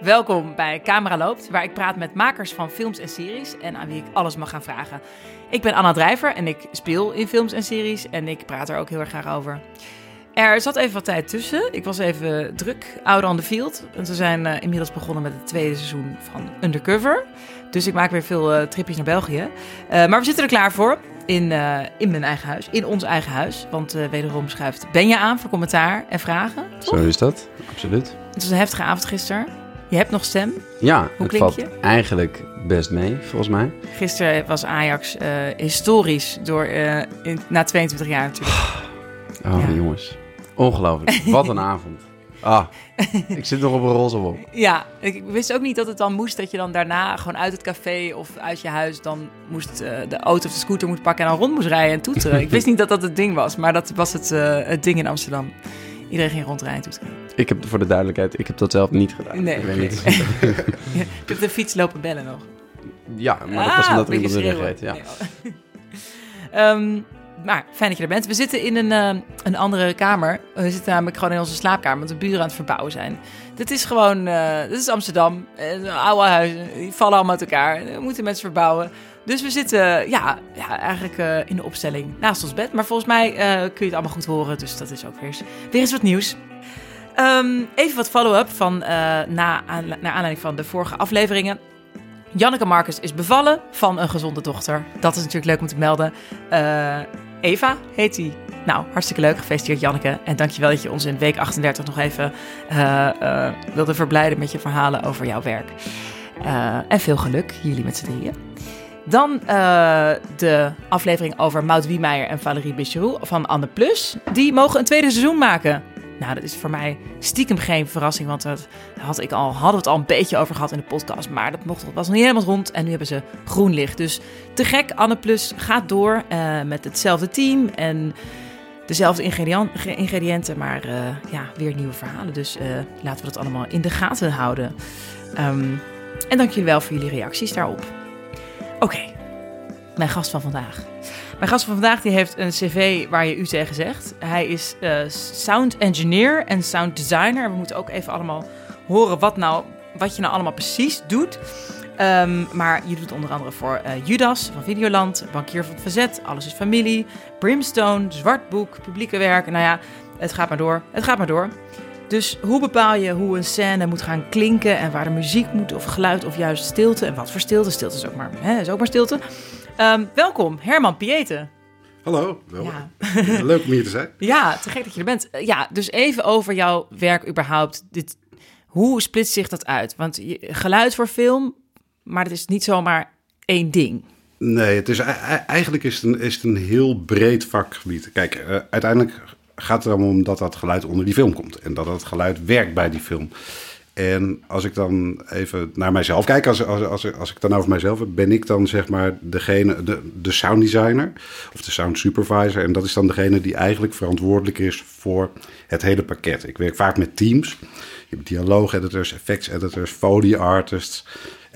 Welkom bij Camera Loopt, waar ik praat met makers van films en series en aan wie ik alles mag gaan vragen. Ik ben Anna Drijver en ik speel in films en series en ik praat er ook heel erg graag over. Er zat even wat tijd tussen. Ik was even druk, out on the field. En we zijn uh, inmiddels begonnen met het tweede seizoen van Undercover. Dus ik maak weer veel uh, tripjes naar België. Uh, maar we zitten er klaar voor in, in mijn eigen huis, in ons eigen huis. Want wederom schuift Benja aan voor commentaar en vragen. Toch? Zo is dat, absoluut. Het was een heftige avond gisteren. Je hebt nog stem. Ja, Hoe het valt je? eigenlijk best mee, volgens mij. Gisteren was Ajax historisch door, in, na 22 jaar natuurlijk. Oh, ja. jongens. Ongelooflijk. Wat een avond. Ah, ik zit nog op een roze wolk. Ja, ik wist ook niet dat het dan moest dat je dan daarna gewoon uit het café of uit je huis dan moest uh, de auto of de scooter moet pakken en dan rond moest rijden en toeteren. ik wist niet dat dat het ding was, maar dat was het, het ding in Amsterdam. Iedereen ging rondrijden en toeteren. Ik heb voor de duidelijkheid, ik heb dat zelf niet gedaan. Nee, ik weet niet. je hebt de fiets lopen bellen nog. Ja, maar dat was omdat er iemand de reed. Ja. Nee, um, maar fijn dat je er bent. We zitten in een, uh, een andere kamer. We zitten namelijk gewoon in onze slaapkamer, want de buren aan het verbouwen zijn. Dit is gewoon, uh, dit is Amsterdam. Uh, oude huizen, die vallen allemaal uit elkaar. We moeten mensen verbouwen. Dus we zitten, ja, ja eigenlijk in de opstelling naast ons bed. Maar volgens mij kun je het allemaal goed horen, dus dat is ook weer eens, weer eens wat nieuws. Um, even wat follow-up van, na, aan, naar aanleiding van de vorige afleveringen. Janneke Marcus is bevallen van een gezonde dochter. Dat is natuurlijk leuk om te melden. Uh, Eva heet hij. Nou, hartstikke leuk. Gefeliciteerd Janneke. En dankjewel dat je ons in week 38 nog even uh, wilde verblijden met je verhalen over jouw werk. En veel geluk, jullie met z'n drieën. Dan de aflevering over Maud Wiemeijer en Valérie Bicherou van Anne Plus. Die mogen een tweede seizoen maken. Nou, dat is voor mij stiekem geen verrassing, want dat had ik al, hadden we het al een beetje over gehad in de podcast. Maar dat mocht, was nog niet helemaal rond en nu hebben ze groen licht. Dus te gek, Anne Plus gaat door uh, met hetzelfde team en dezelfde ingrediënten, maar uh, ja, weer nieuwe verhalen. Dus uh, laten we dat allemaal in de gaten houden. Um, en dank jullie wel voor jullie reacties daarop. Oké, mijn gast van vandaag. Mijn gast van vandaag die heeft een cv waar je u tegen zegt. Hij is uh, sound engineer en sound designer. We moeten ook even allemaal horen wat, nou, wat je nou allemaal precies doet. Um, maar je doet onder andere voor uh, Judas van Videoland, Bankier van Verzet, Alles is Familie, Brimstone, Zwartboek, Publieke Werk. Nou ja, het gaat maar door. Het gaat maar door. Dus hoe bepaal je hoe een scène moet gaan klinken en waar de muziek moet of geluid of juist stilte en wat voor stilte? Stilte is ook maar, hè, is ook maar stilte. Um, welkom, Herman Pieten. Hallo, ja. leuk om hier te zijn. Ja, te gek dat je er bent. Ja, dus even over jouw werk überhaupt. Dit, hoe splitst zich dat uit? Want je, geluid voor film, maar het is niet zomaar één ding. Nee, het is, eigenlijk is het, een, is het een heel breed vakgebied. Kijk, uh, uiteindelijk gaat het erom dat dat geluid onder die film komt. En dat dat geluid werkt bij die film. En als ik dan even naar mijzelf kijk, als, als, als, als ik dan over mijzelf heb, ben ik dan zeg maar degene, de, de sound designer of de sound supervisor. En dat is dan degene die eigenlijk verantwoordelijk is voor het hele pakket. Ik werk vaak met teams. Je hebt dialoog-editors, effects-editors, foley-artists,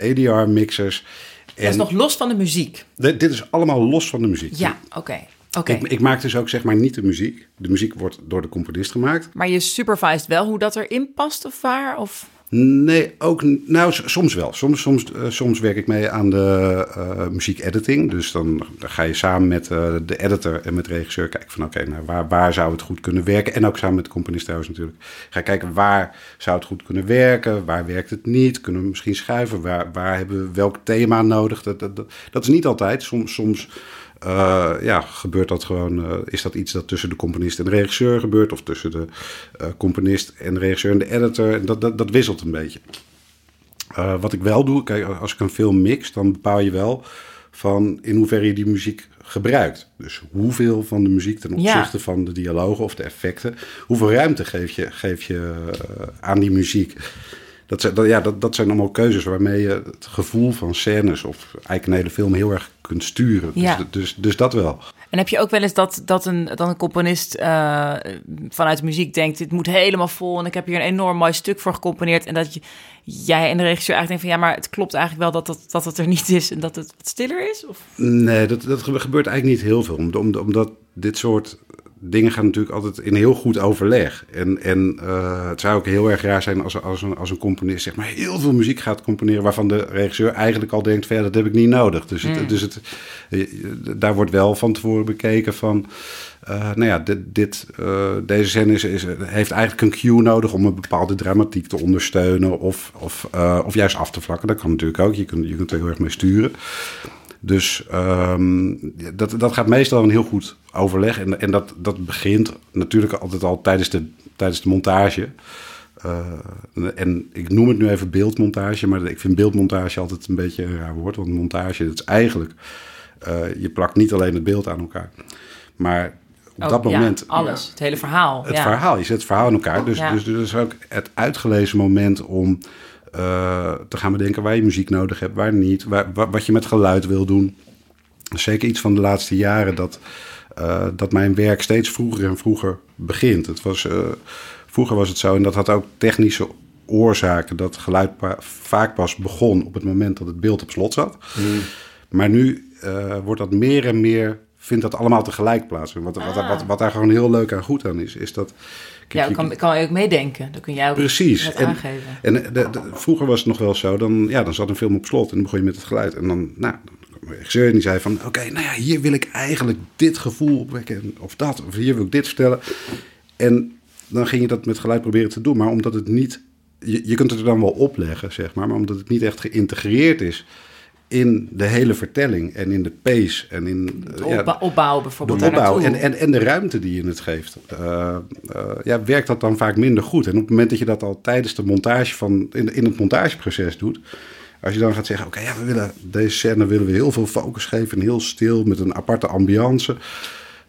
ADR-mixers. Dat is nog los van de muziek? Dit, dit is allemaal los van de muziek. Ja, oké. Okay. Okay. Ik, ik, maak dus ook zeg maar niet de muziek. De muziek wordt door de componist gemaakt. Maar je supervised wel hoe dat erin past of waar? Of? Nee, ook. Nou, soms wel. Soms, soms, uh, soms werk ik mee aan de uh, muziek-editing. Dus dan, dan, ga je samen met uh, de editor en met de regisseur kijken van oké, okay, nou, waar, waar zou het goed kunnen werken? En ook samen met de componist trouwens natuurlijk. Ga kijken waar zou het goed kunnen werken? Waar werkt het niet? Kunnen we misschien schuiven? Waar, waar hebben we welk thema nodig? Dat, dat, dat, dat is niet altijd. Soms. soms uh, ja, gebeurt dat gewoon, uh, is dat iets dat tussen de componist en de regisseur gebeurt, of tussen de uh, componist en de regisseur en de editor. Dat, dat, dat wisselt een beetje. wat ik wel doe, kijk, als ik een film mix, dan bepaal je wel van in hoeverre je die muziek gebruikt. Dus hoeveel van de muziek ten opzichte ja. van de dialogen of de effecten, hoeveel ruimte geef je, geef je aan die muziek. Dat zijn, dat, ja, dat, dat zijn allemaal keuzes waarmee je het gevoel van scènes of eigenlijk een hele film heel erg kunt sturen. Ja. Dus, dus, dus dat wel. En heb je ook wel eens dat, dat, een, dat een componist uh, vanuit de muziek denkt: dit moet helemaal vol en ik heb hier een enorm mooi stuk voor gecomponeerd. En dat je, jij en de regisseur eigenlijk denkt van ja, maar het klopt eigenlijk wel dat, dat, dat het er niet is en dat het wat stiller is? Of? Nee, dat, dat gebeurt eigenlijk niet heel veel. Omdat, omdat dit soort dingen gaan natuurlijk altijd in heel goed overleg. En, en uh, het zou ook heel erg raar zijn als, als, een, als een componist zeg maar heel veel muziek gaat componeren... waarvan de regisseur eigenlijk al denkt van ja, dat heb ik niet nodig. Dus, het, dus het, daar wordt wel van tevoren bekeken van... Uh, nou ja, dit, dit, uh, deze scène is, is, heeft eigenlijk een cue nodig om een bepaalde dramatiek te ondersteunen of, of, uh, of juist af te vlakken. Dat kan natuurlijk ook. Je kunt, je kunt er heel erg mee sturen. Dus um, dat, dat gaat meestal een heel goed overleg. En, en dat, dat begint natuurlijk altijd al tijdens de, tijdens de montage. Uh, en ik noem het nu even beeldmontage, maar ik vind beeldmontage altijd een beetje een raar woord. Want montage, dat is eigenlijk, uh, je plakt niet alleen het beeld aan elkaar. Maar op Oh, dat moment... Ja, alles, het hele verhaal. Het ja. verhaal, je zet het verhaal in elkaar. Dus, dus, dus is ook het uitgelezen moment om uh, te gaan bedenken waar je muziek nodig hebt, waar niet, waar, wa- wat je met geluid wil doen. Zeker iets van de laatste jaren dat, uh, dat mijn werk steeds vroeger en vroeger begint. Het was, uh, vroeger was het zo, en dat had ook technische oorzaken, dat geluid pa- vaak pas begon op het moment dat het beeld op slot zat. Maar nu wordt dat meer en meer, vindt dat allemaal tegelijk plaats. En Wat, wat, Ah. wat, wat daar gewoon heel leuk en goed aan is, is dat... Ja, je- ik kan, kan je ook meedenken. Dan kun jij ook Precies. En, aangeven. en de, de- vroeger was het nog wel zo, dan, ja, dan zat een film op slot en dan begon je met het geluid. En dan, nou, dan kwam de regisseur en die zei van, oké, nou ja, hier wil ik eigenlijk dit gevoel opwekken, of dat, of hier wil ik dit vertellen. En dan ging je dat met geluid proberen te doen, maar omdat het niet, je, je kunt het er dan wel opleggen, zeg maar, maar omdat het niet echt geïntegreerd is in de hele vertelling en in de pace en in ja, de bijvoorbeeld daar opbouw naartoe. en, en, en de ruimte die je het geeft, eh, eh, ja, werkt dat dan vaak minder goed. En op het moment dat je dat al tijdens de montage van, in, in het montageproces doet, als je dan gaat zeggen, oké, ja, we willen deze scène willen we heel veel focus geven en heel stil met een aparte ambiance.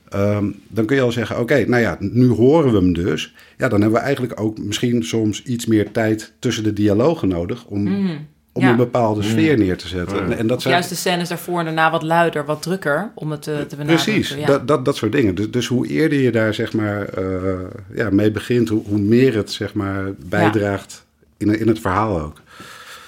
Ehm, dan kun je al zeggen, oké, nou ja, nu horen we hem dus. Ja, dan hebben we eigenlijk ook misschien soms iets meer tijd tussen de dialogen nodig om, om Mm. ja. een bepaalde sfeer neer te zetten. En, en dat zijn, juist de scènes daarvoor en daarna wat luider, wat drukker, om het te, te benadrukken. Precies, Ja. dat, dat, dat soort dingen. Dus, dus hoe eerder je daar zeg maar, eh, ja, mee begint, hoe, hoe meer het zeg maar, bijdraagt in, in het verhaal ook.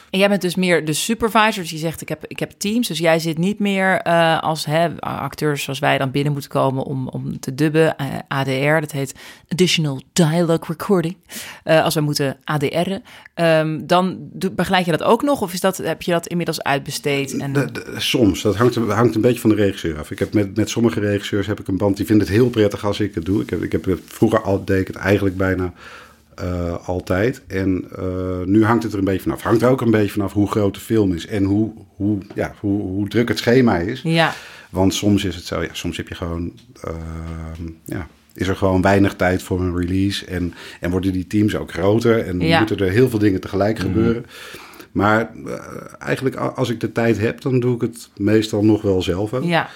En jij bent dus meer de supervisor, dus je zegt ik heb, ik heb teams. Dus jij zit niet meer eh, als hè, acteurs zoals wij dan binnen moeten komen om, om te dubben. eh, ADR, dat heet Additional Dialogue Recording. Eh, als we moeten ADR'en. Ehm, dan begeleid je dat ook nog? Of is dat, heb je dat inmiddels uitbesteed? En, soms, dat hangt, hangt een beetje van de regisseur af. Ik heb met, met sommige regisseurs heb ik een band, die vinden het heel prettig als ik het doe. Ik heb, ik heb vroeger al, deed ik het eigenlijk bijna eh, altijd. En eh, nu hangt het er een beetje vanaf. Hangt er ook een beetje vanaf hoe groot de film is en hoe, hoe, ja, hoe, hoe druk het schema is. ja, Want soms is het zo, ja, soms heb je gewoon, ehm, ja, is er gewoon weinig tijd voor een release. En, en worden die teams ook groter en Ja. moeten er heel veel dingen tegelijk gebeuren. Maar eh, eigenlijk als ik de tijd heb, dan doe ik het meestal nog wel zelf ook. ja.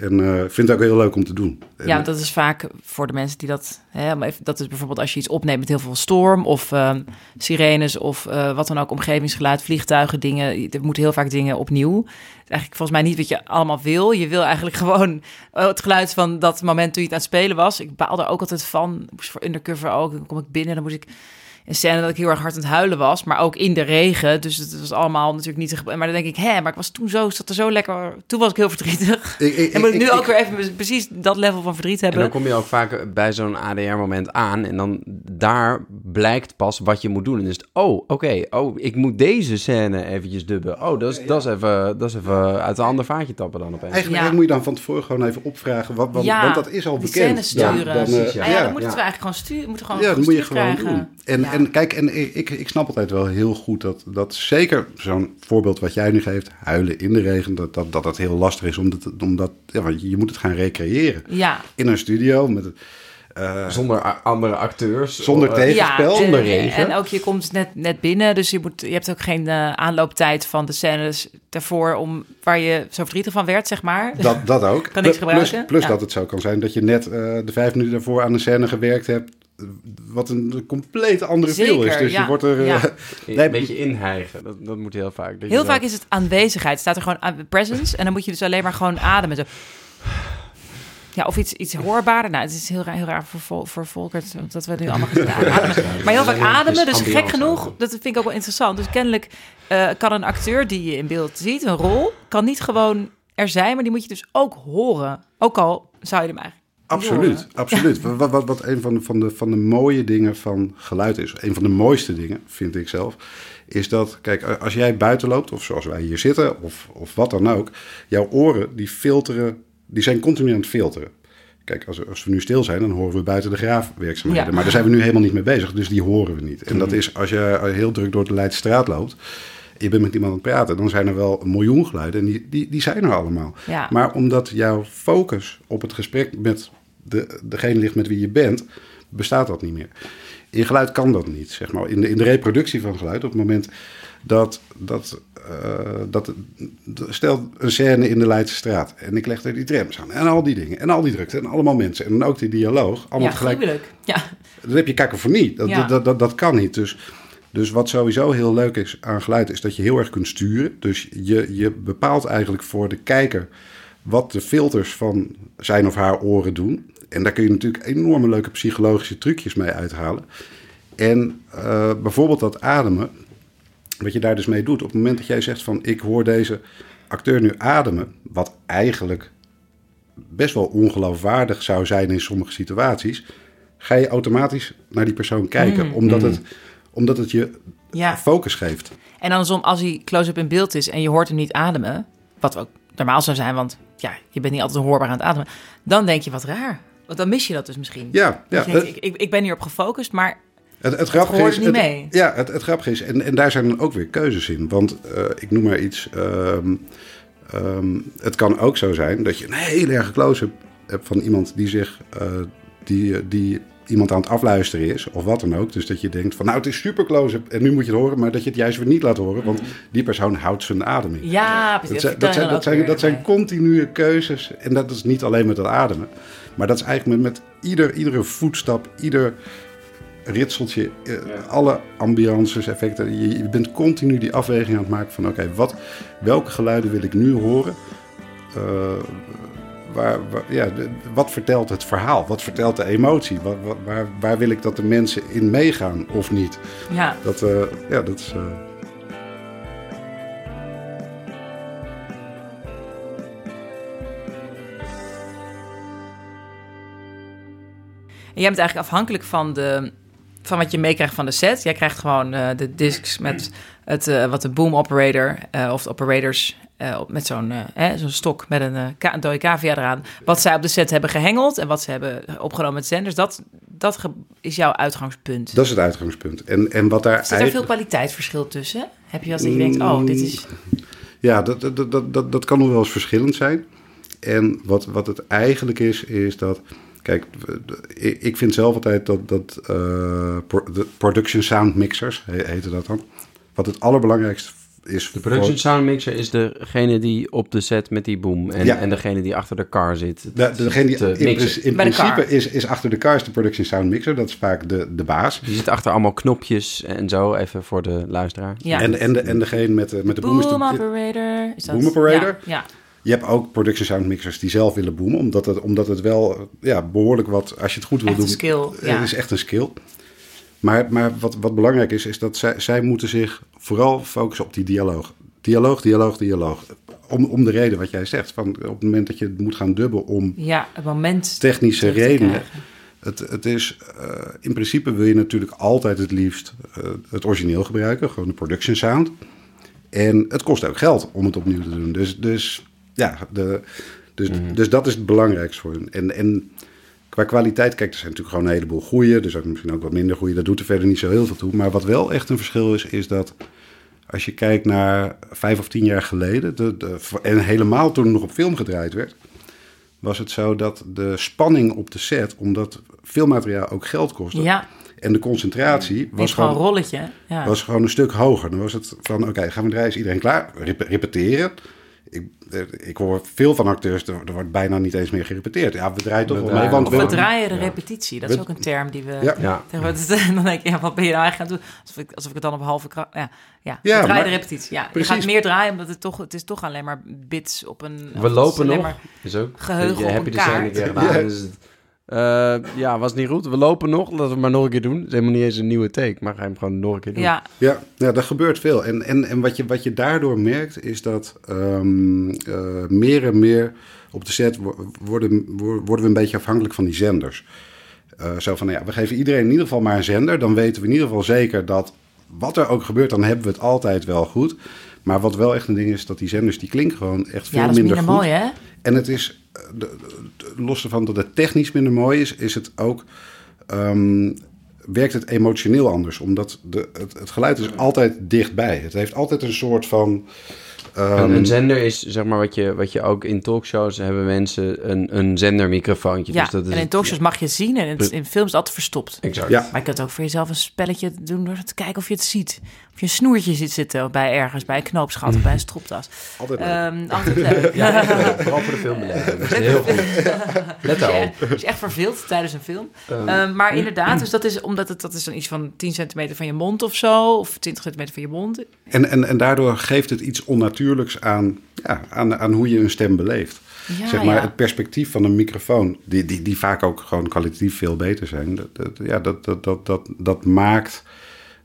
En eh, vind het ook heel leuk om te doen. En, Ja, dat is vaak voor de mensen die dat... Hè, dat is bijvoorbeeld als je iets opneemt met heel veel storm... of ehm, sirenes of eh, wat dan ook, omgevingsgeluid, vliegtuigen, dingen. Er moeten heel vaak dingen opnieuw. Eigenlijk volgens mij niet wat je allemaal wil. Je wil eigenlijk gewoon oh, het geluid van dat moment toen je het aan het spelen was. Ik baal er ook altijd van. Voor Undercover ook. Dan kom ik binnen, dan moest ik... Een scène dat ik heel erg hard aan het huilen was, maar ook in de regen. Dus het was allemaal natuurlijk niet. Maar dan denk ik, hè, maar ik was toen zo, zat er zo lekker. Toen was ik heel verdrietig. Ik- ik- en moet ik ik- nu ik- ook weer even precies dat level van verdriet En hebben. dan kom je ook vaak bij zo'n ADR-moment aan en dan daar blijkt pas wat je moet doen. En dan is het, oh, oké, oh, ik moet deze scène eventjes dubben. Oh, dat is, dat is, even, dat is even uit een ander vaatje tappen dan opeens. Eigenlijk Ja. moet je dan van tevoren gewoon even opvragen, want, want, Ja, want dat is al die bekend. scènes sturen. Dan, dan, eh, Precies, ja. Ah ja, ja. dan moeten ja. we eigenlijk gewoon sturen. Moeten gewoon Ja, dat moet je gewoon krijgen. doen. En, Ja. En kijk, en ik, ik snap altijd wel heel goed dat, dat zeker zo'n voorbeeld wat jij nu geeft, huilen in de regen, dat dat, dat, dat heel lastig is, omdat, omdat ja, want je moet het gaan recreëren. Ja, In een studio met eh, Zonder andere acteurs. Zonder Eh, tegen- ja Tegenspel. en, Zonder regen. en ook je komt net, net binnen, dus je, moet, je hebt ook geen eh, aanlooptijd van de scènes daarvoor om waar je zo verdrietig van werd, zeg maar. dat, dat ook. Kan niks Plus- gebruiken. Plus Ja. dat het zo kan zijn dat je net eh, de vijf minuten daarvoor aan een scène gewerkt hebt, wat een compleet andere feel is. Dus ja. je wordt er... eh, Ja. nee, Een beetje inhijgen, dat, dat moet heel vaak. Heel vaak is het aanwezigheid. Staat er gewoon aan- presence en dan moet je dus alleen maar gewoon ademen. Zo. Ja, of iets, iets hoorbaarder. Nou, het is heel raar, heel raar voor, Vol- voor Volkert, dat we nu allemaal gaan ademen. Maar heel vaak ademen, dus gek ambiance genoeg, dat vind ik ook wel interessant. Dus kennelijk eh, kan een acteur die je in beeld ziet, een rol, kan niet gewoon er zijn, maar die moet je dus ook horen. Ook al zou je hem eigenlijk Absoluut, absoluut. Wat, wat, wat een van de, van, de, van de mooie dingen van geluid is, een van de mooiste dingen, vind ik zelf, is dat, kijk, als jij buiten loopt, of zoals wij hier zitten, of, of wat dan ook, jouw oren, die filteren, die zijn continu aan het filteren. Kijk, als, als we nu stil zijn, dan horen we buiten de graafwerkzaamheden. Ja. Maar daar zijn we nu helemaal niet mee bezig, dus die horen we niet. En dat is als je heel druk door de Leidse straat loopt, je bent met iemand aan het praten, dan zijn er wel een miljoen geluiden en die, die, die zijn er allemaal. Ja. Maar omdat jouw focus op het gesprek met de, degene ligt met wie je bent, bestaat dat niet meer. In geluid kan dat niet, zeg maar. In de, in de reproductie van geluid, op het moment dat, dat, eh, dat stel een scène in de Leidse straat en ik leg er die trams aan en al die dingen en al die drukte en allemaal mensen en dan ook die dialoog, allemaal Ja, gruwelijk. Ja, Dan heb je kakofonie. Dat, Ja. dat, dat, dat kan niet. Dus, dus wat sowieso heel leuk is aan geluid, is dat je heel erg kunt sturen. Dus je, je bepaalt eigenlijk voor de kijker wat de filters van zijn of haar oren doen. En daar kun je natuurlijk enorme leuke psychologische trucjes mee uithalen. En eh, bijvoorbeeld dat ademen, wat je daar dus mee doet. Op het moment dat jij zegt van ik hoor deze acteur nu ademen, wat eigenlijk best wel ongeloofwaardig zou zijn in sommige situaties, ga je automatisch naar die persoon kijken, Mm. omdat, het, omdat het je ja. focus geeft. En andersom, als hij close-up in beeld is en je hoort hem niet ademen, wat ook normaal zou zijn, want ja, je bent niet altijd hoorbaar aan het ademen, dan denk je wat raar. Want dan mis je dat dus misschien. Ja, ja denkt, ik, ik, ik ben hierop gefocust, maar het, het grappige is. niet het- mee. Ja, het, het grappige is, en, en daar zijn dan ook weer keuzes in. Want eh, ik noem maar iets. ehm, ehm, het kan ook zo zijn dat je een heel erge close-up hebt van iemand die zich. eh, die, die iemand aan het afluisteren is, of wat dan ook. Dus dat je denkt van, nou, het is super close-up en nu moet je het horen, maar dat je het juist weer niet laat horen, want die persoon houdt zijn adem in. ja, precies. Dat zijn, dat, zijn, dat, zijn, dat zijn continue keuzes. En dat is niet alleen met het ademen. Maar dat is eigenlijk met, met ieder, iedere voetstap, ieder ritseltje, eh, alle ambiances, effecten. Je, je bent continu die afweging aan het maken van... oké, wat welke geluiden wil ik nu horen? Eh, waar, waar- ja, wat vertelt het verhaal? Wat vertelt de emotie? Waar, waar, wil ik dat de mensen in meegaan of niet? Ja, Dat, eh, ja, dat is... eh, En jij bent eigenlijk afhankelijk van, de, van wat je meekrijgt van de set. Jij krijgt gewoon eh, de discs met het, wat de boom operator of de operators op- met zo'n hè, zo'n stok met een, ka- een dode cavia eraan. Wat zij op de set hebben gehengeld en wat ze hebben opgenomen met zenders. Dat, dat is jouw uitgangspunt. dat is het uitgangspunt. En, en wat daar Zit er veel kwaliteitsverschil tussen? Heb je als dat je denkt, oh, dit is... Ja, dat, dat, dat, dat, dat kan nog wel eens verschillend zijn. En wat, wat het eigenlijk is, is dat. Kijk, ik vind zelf altijd dat, dat de production sound mixers, he- heette dat dan. Wat het allerbelangrijkste is. De production sound mixer is degene die op de set met die boom en, Ja. en degene die achter de car zit. De, degene die in, in principe is, is achter de car is de production sound mixer. Dat is vaak de, de baas. Die zit achter allemaal knopjes en zo, even voor de luisteraar. Ja. En, en, de, en degene met, de- met de boom Boom is de, operator. Is dat? Boom operator? Ja, ja. Je hebt ook production sound mixers die zelf willen boomen. Omdat het, omdat het wel ja, behoorlijk wat, als je het goed wil Echt een doen. skill, ja. Het is echt een skill. Maar, maar wat, wat belangrijk is, is dat zij, zij moeten zich vooral focussen op die dialoog. Dialoog, dialoog, dialoog. Om, om de reden wat jij zegt. Van op het moment dat je het moet gaan dubben om Ja, het moment. technische te redenen. Het, het is, eh, in principe wil je natuurlijk altijd het liefst eh, het origineel gebruiken. Gewoon de production sound. En het kost ook geld om het opnieuw te doen. Dus, dus ja, de, dus, dus dat is het belangrijkste voor hun. En, en qua kwaliteit, kijk, er zijn natuurlijk gewoon een heleboel goede. Er zijn misschien ook wat minder goede. Dat doet er verder niet zo heel veel toe. Maar wat wel echt een verschil is, is dat als je kijkt naar vijf of tien jaar geleden... De, de, en helemaal toen er nog op film gedraaid werd... was het zo dat de spanning op de set, omdat filmmateriaal ook geld kostte... Ja, en de concentratie was gewoon rolletje. Ja. was gewoon een stuk hoger. Dan was het van, oké, gaan we draaien, is iedereen klaar? Rep- repeteren. Ik, ik hoor veel van acteurs, er, er wordt bijna niet eens meer gerepeteerd. Ja, we draaien toch We wel mee, want we, draaien de repetitie. Dat is ook een term die we... Ja. Ja. tegenwoordig- Dan denk je, ja, wat ben je nou eigenlijk aan het doen? Alsof ik, alsof ik het dan op halve kracht... Ja, ja, Ja, we draaien de repetitie. Ja, Precies. je gaat meer draaien, omdat het toch... Het is toch alleen maar bits op een... We het is lopen nog. maar- Is ook. Geheugen je, op een kaart. Ja. dus Eh, ja, was niet goed. We lopen nog. Laten we het maar nog een keer doen. Het is helemaal niet eens een nieuwe take, maar ga je hem gewoon nog een keer doen. Ja, Ja, ja dat gebeurt veel. En, en, en wat, je, wat je daardoor merkt, is dat ehm, eh, meer en meer op de set wo- worden, wo- worden we een beetje afhankelijk van die zenders. Eh, zo van, nou ja, we geven iedereen in ieder geval maar een zender. Dan weten we in ieder geval zeker dat wat er ook gebeurt, dan hebben we het altijd wel goed. Maar wat wel echt een ding is, dat die zenders, die klinken gewoon echt veel ja dat is minder minder goed. mooi, hè? En het is, eh, de, de- los ervan dat het technisch minder mooi is, is het ook, ehm, werkt het emotioneel anders. Omdat de, het, het geluid is altijd dichtbij. Het heeft altijd een soort van... ehm, Een, een zender is zeg maar wat je, wat je ook in talkshows hebben mensen een, een zendermicrofoontje. Ja, dus dat is en in het- talkshows mag je het zien en het, in films altijd verstopt. Exact. ja, Maar je kunt ook voor jezelf een spelletje doen door te kijken of je het ziet. Of je een snoertje zit zitten bij ergens, bij een knoopsgat of bij een stropdas. altijd leuk. Ehm altijd leuk. Ja, vooral voor de filmbeleving. Dat is heel goed. Let daarop. je, als je echt verveelt tijdens een film. Ehm, maar inderdaad, dus dat is omdat het dat is dan iets van 10 centimeter van je mond of zo, of 20 centimeter van je mond. En, en, en daardoor geeft het iets onnatuurlijks aan, ja, aan, aan hoe je een stem beleeft. Ja, zeg maar ja. het perspectief van een microfoon, die, die, die vaak ook gewoon kwalitatief veel beter zijn. Dat, dat, ja, dat, dat, dat, dat, dat maakt,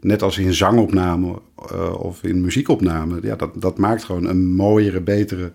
net als in zangopname eh, of in muziekopname, ja, dat, dat maakt gewoon een mooiere, betere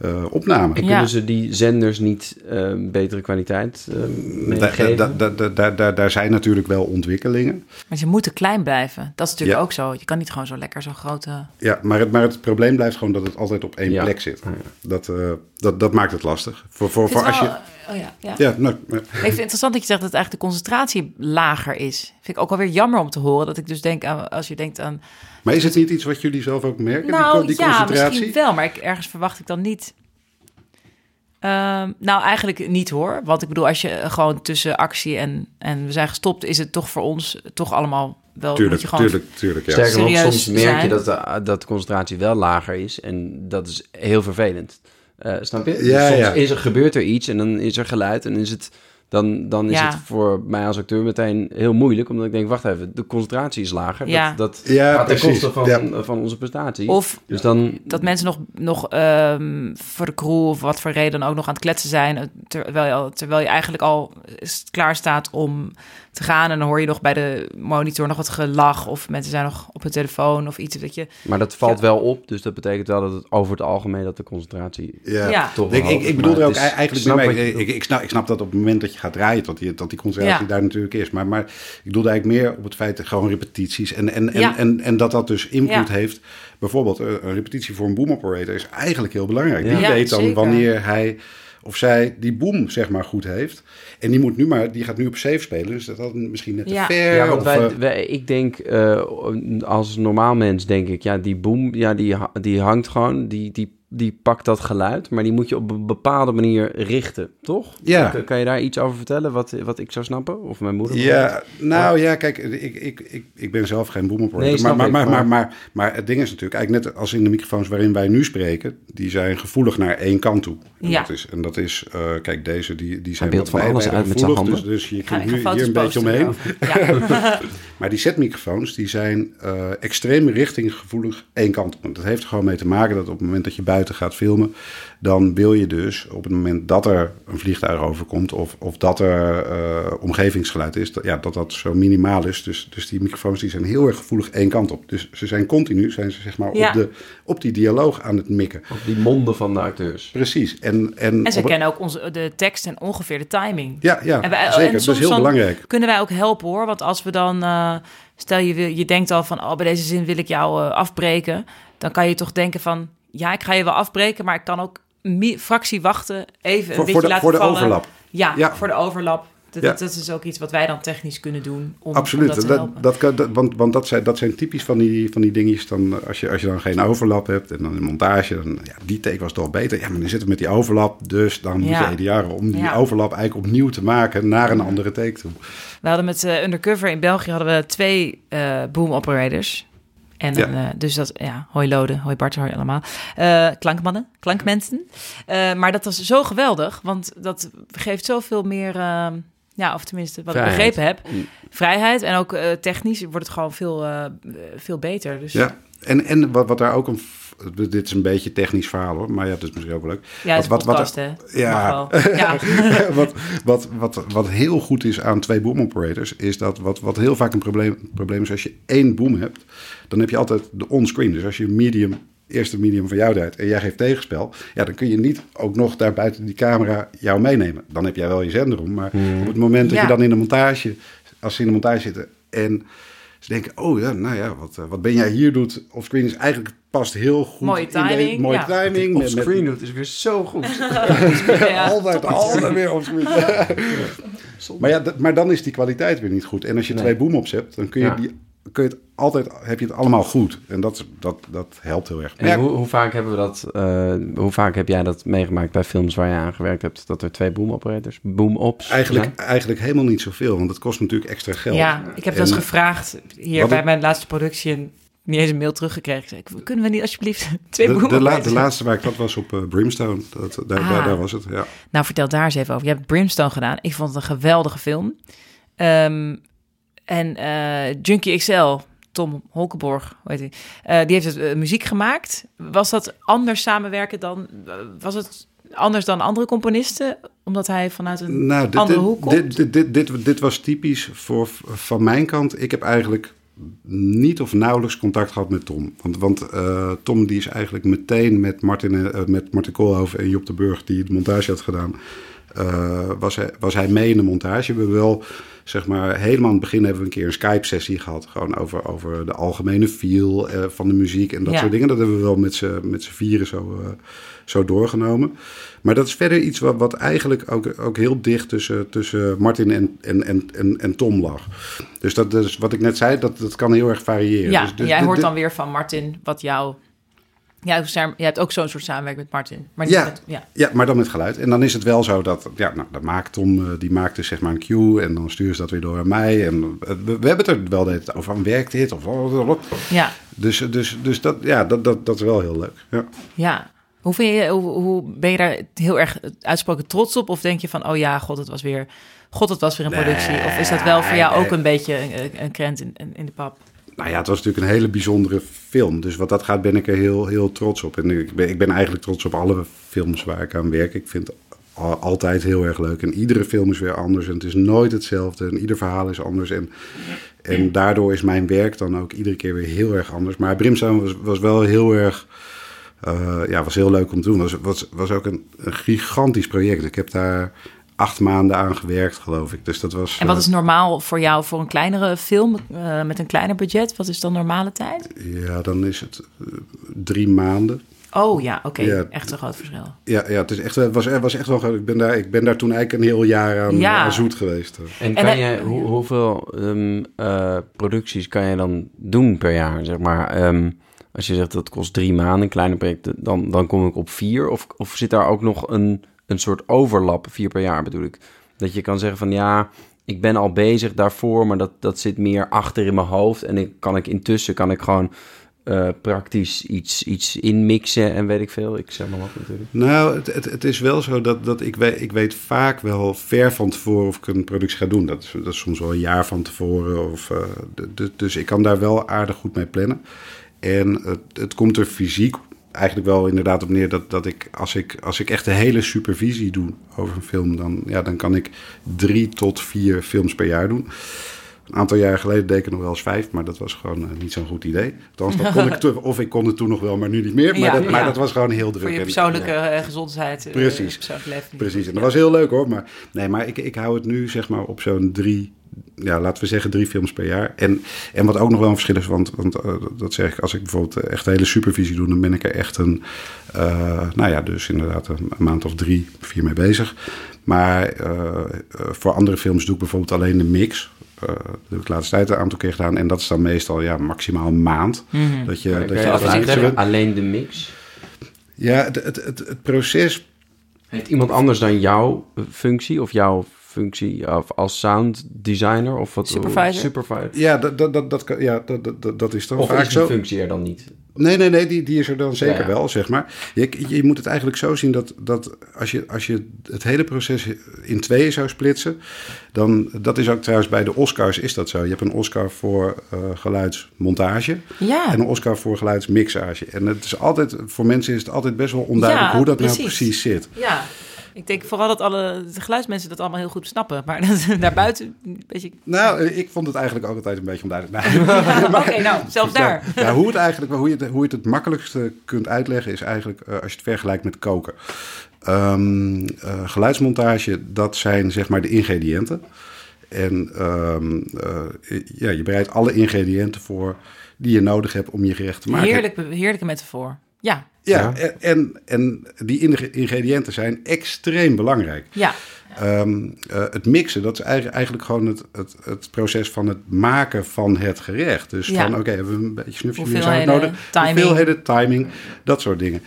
eh, opname. En Ja. kunnen ze die zenders niet eh, betere kwaliteit eh, Da- da- da- da- da- da- daar zijn natuurlijk wel ontwikkelingen. Maar ze moeten klein blijven. Dat is natuurlijk Ja. ook zo. Je kan niet gewoon zo lekker zo'n grote... Ja, maar het, maar het probleem blijft gewoon dat het altijd op één Ja. plek zit. Ah, Dat, eh, dat, dat maakt het lastig. Voor, voor, Ik vind voor als het je, Oh ja, ja. ja, nou, eh, Ik vind het interessant dat je zegt dat eigenlijk de concentratie lager is. Vind ik ook wel weer jammer om te horen. Dat ik dus denk, aan, als je denkt aan... maar is het niet iets wat jullie zelf ook merken, die, Nou co- die ja, concentratie? misschien wel. Maar ik, ergens verwacht ik dan niet... Ehm, nou, eigenlijk niet hoor. Want ik bedoel, als je gewoon tussen actie en, en we zijn gestopt... is het toch voor ons toch allemaal wel... Tuurlijk, moet je gewoon tuurlijk, tuurlijk. Ja. Sterker nog, serieus soms merk je dat de, dat de concentratie wel lager is. En dat is heel vervelend. Eh, snap je? Dus Ja, soms ja. Is er, gebeurt er iets en dan is er geluid. En is het, dan, dan is Ja. het voor mij als acteur meteen heel moeilijk. Omdat ik denk, wacht even, de concentratie is lager. Ja. Dat, dat Ja, gaat ten koste van, Ja. van onze prestatie. Of dus dan... dat mensen nog, nog ehm, voor de crew of wat voor reden dan ook nog aan het kletsen zijn. Terwijl je, terwijl je eigenlijk al klaar staat om te gaan. En dan hoor je nog bij de monitor nog wat gelach. Of mensen zijn nog op hun telefoon of iets. Dat je, Maar dat valt Ja. wel op. Dus dat betekent wel dat het over het algemeen dat de concentratie Ja. Ja. toch Ik, wel ik, bedoel er ook is- eigenlijk snap mee. Ik, ik, snap, ik snap dat op het moment dat je gaat draaien, dat die, dat die concentratie Ja. daar natuurlijk is. Maar, maar ik bedoelde eigenlijk meer op het feit dat gewoon repetities. En, en, en, Ja. en, en dat dat dus invloed Ja. heeft. Bijvoorbeeld, eh, een repetitie voor een boom operator is eigenlijk heel belangrijk. Ja. Die Ja, weet dan zeker. wanneer hij of zij die boom zeg maar goed heeft. En die, moet nu maar, die gaat nu op safe spelen. Dus dat had misschien net te Ja. ver. Ja, want of, wij, eh, wij- ik denk, eh, als normaal mens denk ik, ja, die boom, ja, die, die hangt gewoon, die, die, die pakt dat geluid, maar die moet je op een bepaalde manier richten, toch? Ja. Kan, kan je daar iets over vertellen, wat, wat ik zou snappen? Of mijn moeder? Ja, nou ja, kijk, ik, ik, ik, ik ben zelf geen boom operator. Nee, maar, maar, maar, maar, maar- maar, maar het ding is natuurlijk, eigenlijk net als in de microfoons waarin wij nu spreken, die zijn gevoelig naar één kant toe. En Ja. dat is, en dat is eh, kijk, deze die, die zijn van alles wijder uit met zijn gevoelig, handen. Dus, dus je kunt foto's hier een beetje omheen. Ja. Maar die setmicrofoons, die zijn eh, extreem richtinggevoelig één kant op. En dat heeft er gewoon mee te maken dat op het moment dat je buiten gaat filmen, dan wil je dus op het moment dat er een vliegtuig overkomt of, of dat er eh, omgevingsgeluid is, dat, ja, dat dat zo minimaal is. Dus, dus die microfoons die zijn heel erg gevoelig één kant op. Dus ze zijn continu, zijn ze zeg maar Ja. op, de, op die dialoog aan het mikken. Op die monden van de acteurs. Precies. En, en, En ze op- kennen ook onze, de tekst en ongeveer de timing. Ja, ja En wij- en zeker. Dat is heel belangrijk. Kunnen wij ook helpen hoor. Want als we dan, eh, stel je, wil- je denkt al van, oh, bij deze zin wil ik jou eh, afbreken. Dan kan je toch denken van, ja, ik ga je wel afbreken, maar ik kan ook een fractie wachten, even een Voor, beetje voor de, laten voor de vallen. overlap. Ja, Ja. voor de overlap. Dat, Ja. dat, is ook iets wat wij dan technisch kunnen doen om, Absoluut. om dat te dat, kan, dat- want want dat, zijn, dat zijn typisch van die, van die dingetjes. Dan, als, je, als je dan geen overlap hebt en dan in montage, dan ja, die take was toch beter. Ja, maar dan zitten we met die overlap. Dus dan moet Ja. je idearen om die overlap eigenlijk opnieuw te maken naar een andere take toe. We hadden met eh, Undercover in België hadden we twee eh, boom operators. En Ja. eh, dus dat, ja, hoi Lode, hoi Bart, hoi allemaal. Eh, klankmannen, klankmensen. Eh, maar dat was zo geweldig, want dat geeft zoveel meer, eh, ja, of tenminste wat Vrijheid. ik begrepen heb, vrijheid. En ook technisch wordt het gewoon veel, veel beter. Dus Ja. En, en wat, wat daar ook een, dit is een beetje technisch verhaal hoor, maar ja, dat is misschien ook wel leuk. Ja, het Wat- wat- podcast, hè? Ja. Ja. wat, wat, wat, wat heel goed is aan twee boom operators, is dat wat, wat heel vaak een probleem, probleem is als je één boom hebt, dan heb je altijd de onscreen. Dus als je een medium, eerste medium van jou draait en jij geeft tegenspel, ja, dan kun je niet ook nog daar buiten die camera jou meenemen. Dan heb jij wel je zender om, maar op het moment dat Ja. je dan in de montage, als ze in de montage zitten en ze denken, oh ja, nou ja, wat, eh, wat ben jij hier doet offscreen is eigenlijk past heel goed. Mooie in de- timing, mooie ja. timing. Offscreen doet is weer zo goed. Ja. altijd, altijd weer offscreen. maar, ja, maar dan is die kwaliteit weer niet goed. En als je Nee. twee boom-ups hebt, dan kun je, Ja. die, kun je het altijd, heb je het allemaal goed. En dat, dat, dat helpt heel erg. En Maar ja, hoe, hoe vaak hebben we dat, eh, hoe vaak heb jij dat meegemaakt bij films waar je aan gewerkt hebt, dat er twee boom operators, boom ops eigenlijk, eigenlijk helemaal niet zoveel, want het kost natuurlijk extra geld. Ja, ik heb En, dat eens eh, gevraagd hier bij ik- mijn laatste productie en niet eens een mail teruggekregen. Ik zei, kunnen we niet alsjeblieft twee De, de, la- maken? de laatste waar ik dat was op eh, Brimstone. Dat, daar, Ah. daar, daar was het, ja. Nou, vertel daar eens even over. Je hebt Brimstone gedaan. Ik vond het een geweldige film. Ehm, en eh, Junkie XL, Tom Holkenborg, heet hij? Eh, die heeft het eh, muziek gemaakt. Was dat anders samenwerken dan... was het anders dan andere componisten? Omdat hij vanuit een Nou, dit, andere hoek komt? dit, dit, dit, dit, dit was typisch voor, van mijn kant. Ik heb eigenlijk niet of nauwelijks contact gehad met Tom. Want, want Tom die is eigenlijk meteen met Martin, eh, met Martin Koolhoven en Job de Burg... die de montage had gedaan, was, hij, was hij mee in de montage. We hebben wel, zeg maar, helemaal aan het begin hebben we een keer een Skype-sessie gehad. Gewoon over, over de algemene feel eh, van de muziek en dat Ja. soort dingen. Dat hebben we wel met z'n vieren zo, eh, zo doorgenomen. Maar dat is verder iets wat, wat eigenlijk ook, ook heel dicht tussen, tussen Martin en, en, en, en, Tom lag. Dus dat is wat ik net zei, dat, dat kan heel erg variëren. Ja, dus, dus jij hoort dan weer van Martin wat jou... Ja, jij hebt ook zo'n soort samenwerking met Martin. Maar niet Ja. met... Ja. Ja, maar dan met geluid. En dan is het wel zo dat, ja, nou, dan maakt Tom, eh, die maakt dus zeg maar een cue en dan stuurt ze dat weer door aan mij. En eh, we, we hebben het er wel de hele tijd over, van, werkt dit? Of, ja. dus dus, dus dat, ja, dat, dat, dat is wel heel leuk. Ja. Ja. Hoe, vind je, hoe, hoe ben je daar heel erg uitsproken trots op? Of denk je van, oh ja, god, het was weer, god, het was weer een productie? Of is dat wel voor jou ook een beetje een, een krent in, in de pap? Nou ja, het was natuurlijk een hele bijzondere film. Dus wat dat gaat, ben ik er heel, heel trots op. En ik ben, ik ben eigenlijk trots op alle films waar ik aan werk. Ik vind altijd heel erg leuk. En iedere film is weer anders. En het is nooit hetzelfde. En ieder verhaal is anders. En, en daardoor is mijn werk dan ook iedere keer weer heel erg anders. Maar Brimstone was, was wel heel erg... eh, ja, was heel leuk om te doen. Was, was, was ook een, een gigantisch project. Ik heb daar acht maanden aan gewerkt, geloof ik. Dus dat was... En wat eh, is normaal voor jou voor een kleinere film eh, met een kleiner budget? Wat is dan normale tijd? Ja, dan is het eh, drie maanden. Oh ja, oké. Ja. Echt een groot verschil. Ja, ja het is echt, het was, het was echt wel. groot. Ik ben daar, ik ben daar toen eigenlijk een heel jaar aan, Ja. aan zoet geweest. En En kan hoe, hoeveel ehm, eh, producties kan je dan doen per jaar, zeg maar? Ehm, als je zegt dat kost drie maanden, kleine projecten, dan, dan kom ik op vier. Of, of zit daar ook nog een, een soort overlap, vier per jaar bedoel ik? Dat je kan zeggen van ja, ik ben al bezig daarvoor, maar dat, dat zit meer achter in mijn hoofd. En ik, kan ik intussen kan ik gewoon eh, praktisch iets, iets inmixen en weet ik veel. Ik zeg maar wat natuurlijk. Nou, het, het, het is wel zo dat, dat ik, weet, ik weet vaak wel ver van tevoren of ik een productie ga doen. Dat dat soms wel een jaar van tevoren. Of, de- dus ik kan daar wel aardig goed mee plannen. En het, het komt er fysiek eigenlijk wel inderdaad op neer dat, dat ik als, ik, als ik echt de hele supervisie doe over een film, dan, ja, dan kan ik drie tot vier films per jaar doen. Een aantal jaar geleden deed ik nog wel eens vijf, maar dat was gewoon eh, niet zo'n goed idee. Althans, dat kon ik te- of ik kon het toen nog wel, maar nu niet meer. Maar, Ja, dat, maar dat was gewoon heel druk. Voor je En- persoonlijke eh, gezondheid. eh, Precies. Precies, en dat was heel leuk hoor. Maar, nee, maar ik, ik hou het nu zeg maar op zo'n drie, ja, laten we zeggen drie films per jaar. En, en wat ook nog wel een verschil is, want, want eh, dat zeg ik, als ik bijvoorbeeld echt de hele supervisie doe, dan ben ik er echt een, eh, nou ja, dus inderdaad een, een maand of drie, vier mee bezig. Maar eh, voor andere films doe ik bijvoorbeeld alleen de mix. Eh, dat heb ik de laatste tijd een aantal keer gedaan. En dat is dan meestal ja, maximaal een maand. Mhm. Dat je, dat je. Alleen de mix? Ja, het, het, het, het proces Heeft iemand anders dan jouw functie of jouw functie of als sound designer of wat? Supervisor. Supervisor. Ja, dat, dat, dat, ja, dat, dat, dat is dan Of vaak is zo. functie er dan niet? Nee, nee, nee, die, die is er dan zeker Ja, ja. wel, zeg maar. Je, je moet het eigenlijk zo zien dat, dat als, je, als je het hele proces in tweeën zou splitsen, dan, dat is ook trouwens bij de Oscars is dat zo. Je hebt een Oscar voor eh, geluidsmontage Ja. en een Oscar voor geluidsmixage. En het is altijd, voor mensen is het altijd best wel onduidelijk Ja, hoe dat nou precies. precies zit. Ja. Ik denk vooral dat alle de geluidsmensen dat allemaal heel goed snappen. Maar daarbuiten een beetje... Nou, ik vond het eigenlijk ook altijd een beetje onduidelijk. Nee. Oké, nou, zelfs daar. Ja, ja, hoe, het eigenlijk, hoe, je het, hoe je het het makkelijkste kunt uitleggen is eigenlijk eh, als je het vergelijkt met koken. Ehm, eh, geluidsmontage, dat zijn zeg maar de ingrediënten. En ehm, eh, ja, je bereidt alle ingrediënten voor die je nodig hebt om je gerecht te maken. Heerlijk, heerlijke metafoor. Ja, Ja, en- En, en die ingrediënten zijn extreem belangrijk. ja. Ehm, eh, het mixen, dat is eigenlijk, eigenlijk gewoon het, het, het proces van het maken van het gerecht. Dus Ja. van, oké, hebben we een beetje snufje meer zout nodig? timing. Hoeveelheden, timing, dat soort dingen.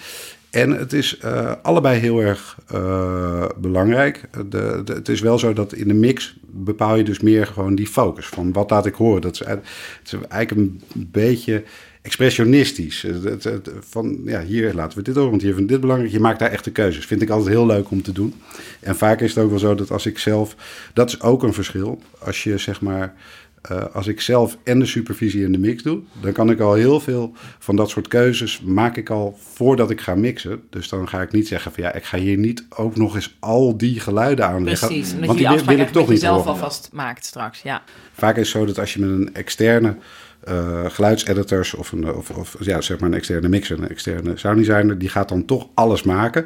En het is eh, allebei heel erg eh, belangrijk. De, de- het is wel zo dat in de mix bepaal je dus meer gewoon die focus. Van wat laat ik horen? Dat is, het is eigenlijk een beetje expressionistisch. Het- het- het- van, ja, hier laten we dit horen, want hier vind ik dit belangrijk. Je maakt daar echte keuzes. Vind ik altijd heel leuk om te doen. En vaak is het ook wel zo dat als ik zelf... Dat is ook een verschil. Als je zeg maar... eh, als ik zelf en de supervisie en de mix doe, dan kan ik al heel veel van dat soort keuzes maak ik al voordat ik ga mixen. Dus dan ga ik niet zeggen van ja, ik ga hier niet ook nog eens al die geluiden aanleggen. Precies. Want die die wil, ik toch niet horen. alvast maakt straks. Ja. Vaak is het zo dat als je met een externe eh geluidseditors of, een, of, of ja, zeg maar een externe mixer, een externe sounddesigner, die gaat dan toch alles maken.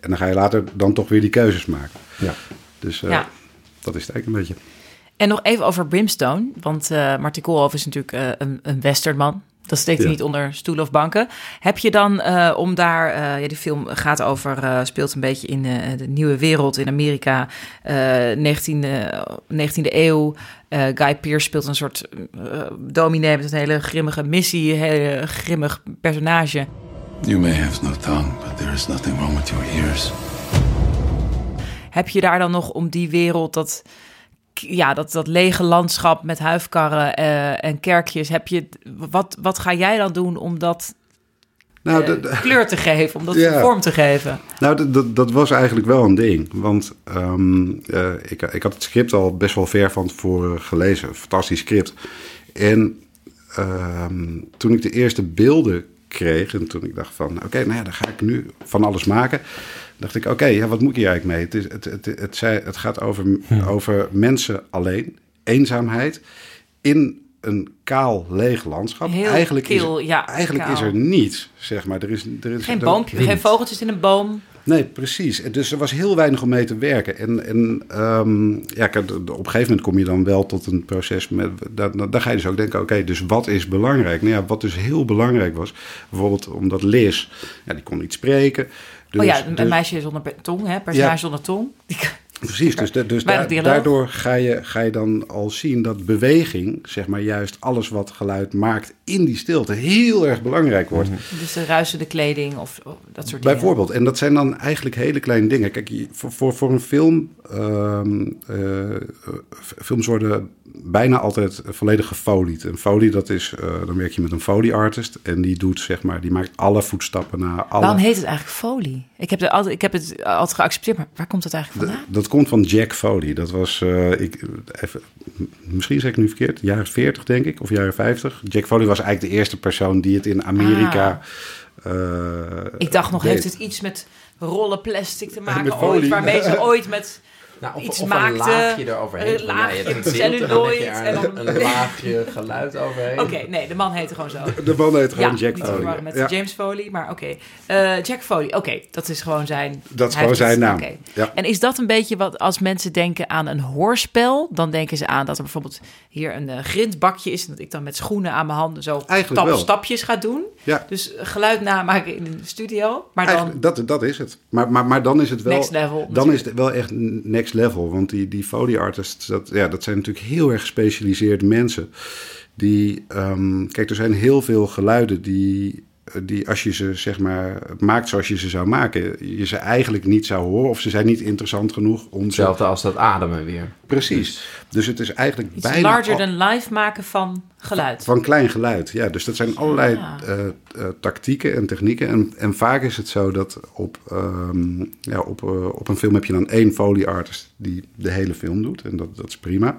En dan ga je later dan toch weer die keuzes maken. Ja. Dus eh, Ja. dat is het eigenlijk een beetje. En nog even over Brimstone. Want eh Martin Koolhoff is natuurlijk eh, een, een westernman. Dat steekt hij Ja. niet onder stoelen of banken. Heb je dan, eh, om daar... eh, ja, die film gaat over... eh, speelt een beetje in eh, de nieuwe wereld in Amerika. eh 19e, 19e eeuw. Eh, Guy Pearce speelt een soort eh dominee... met een hele grimmige missie. Een hele grimmig personage. You may have no tongue, but there is nothing wrong with your ears. Heb je daar dan nog om die wereld... dat ja, dat, dat lege landschap met huifkarren eh, en kerkjes, heb je, wat, wat ga jij dan doen om dat Nou, eh, de- de- kleur te geven, om dat Ja. vorm te geven? Nou, dat, dat, was eigenlijk wel een ding. Want ehm, eh, ik, ik had het script al best wel ver van tevoren gelezen. Een fantastisch script. En ehm, toen ik de eerste beelden kreeg... en toen ik dacht van... oké, nou ja, dan ga ik nu van alles maken... dacht ik, oké, ja, wat moet ik hier eigenlijk mee? Het, is, het, het, het, zei- het gaat over, over mensen alleen, eenzaamheid... in een kaal, leeg landschap. Heel eigenlijk kil, is er, ja, eigenlijk is er niets, zeg maar. Er is, er is, Geen er- boompje, geen vogeltjes in een boom. Nee, precies. En Dus er was heel weinig om mee te werken. En, en ehm, ja, op een gegeven moment kom je dan wel tot een proces met. Dan, dan ga je dus ook denken: oké, dus wat is belangrijk? Nou ja, wat dus heel belangrijk was, bijvoorbeeld omdat Liz, ja, die kon niet spreken. Dus, oh ja, een dus- meisje zonder tong, hè, personage Ja. zonder tong. Die- Precies, dus, da- dus da- daardoor ga je, ga je dan al zien dat beweging, zeg maar juist alles wat geluid maakt in die stilte, heel erg belangrijk wordt. Dus de ruisende kleding of, of dat soort dingen. Bijvoorbeeld, en dat zijn dan eigenlijk hele kleine dingen. Kijk, voor, voor, voor een film, ehm, eh, eh, films worden bijna altijd volledig gefolied. Een folie, dat is, eh, dan werk je met een folie artist en die doet, zeg maar, die maakt alle voetstappen naar alle... Waarom heet het eigenlijk folie? Ik heb, het altijd, ik heb het altijd geaccepteerd, maar waar komt het eigenlijk vandaan? Dat komt van Jack Foley. Dat was, eh, ik, even, misschien zeg ik nu verkeerd, jaren 40 denk ik, of jaren 50. Jack Foley was eigenlijk de eerste persoon die het in Amerika... eh, Ik dacht nog, deed. heeft het iets met rollen plastic te maken ooit, waarmee ze ooit met Nou, of, iets of maakte, een laagje eroverheen. een ja, laagje een beeld en dan leg je celluloid er en een, dan- een laagje geluid overheen. Oké, nee, de man heette gewoon zo. De man heet gewoon ja, Jack niet te Foley. met Ja. James Foley, maar oké. Eh, Jack Foley, oké, dat is gewoon zijn... Dat is gewoon zijn naam. oké. Ja. En is dat een beetje wat als mensen denken aan een hoorspel, dan denken ze aan dat er bijvoorbeeld hier een eh, grindbakje is en dat ik dan met schoenen aan mijn handen zo Eigenlijk stap, stapjes ga doen. Ja. Dus geluid namaken in de studio, maar dan Eigenlijk, dat, dat is het. Maar, maar, maar dan is het wel. Next level, Dan is het wel echt next level. Want die, die Foley artists, dat, ja, dat zijn natuurlijk heel erg gespecialiseerde mensen. Die, ehm, kijk, er zijn heel veel geluiden die die als je ze zeg maar maakt zoals je ze zou maken, je ze eigenlijk niet zou horen of ze zijn niet interessant genoeg om ze... Hetzelfde als dat ademen weer. Precies. Dus het is eigenlijk Iets bijna larger than life maken van geluid. van klein geluid. Ja, dus dat zijn allerlei Ja. eh, eh, tactieken en technieken. En, en vaak is het zo dat op, ehm, ja, op, eh, op een film heb je dan één foley artist die de hele film doet. En dat, dat is prima.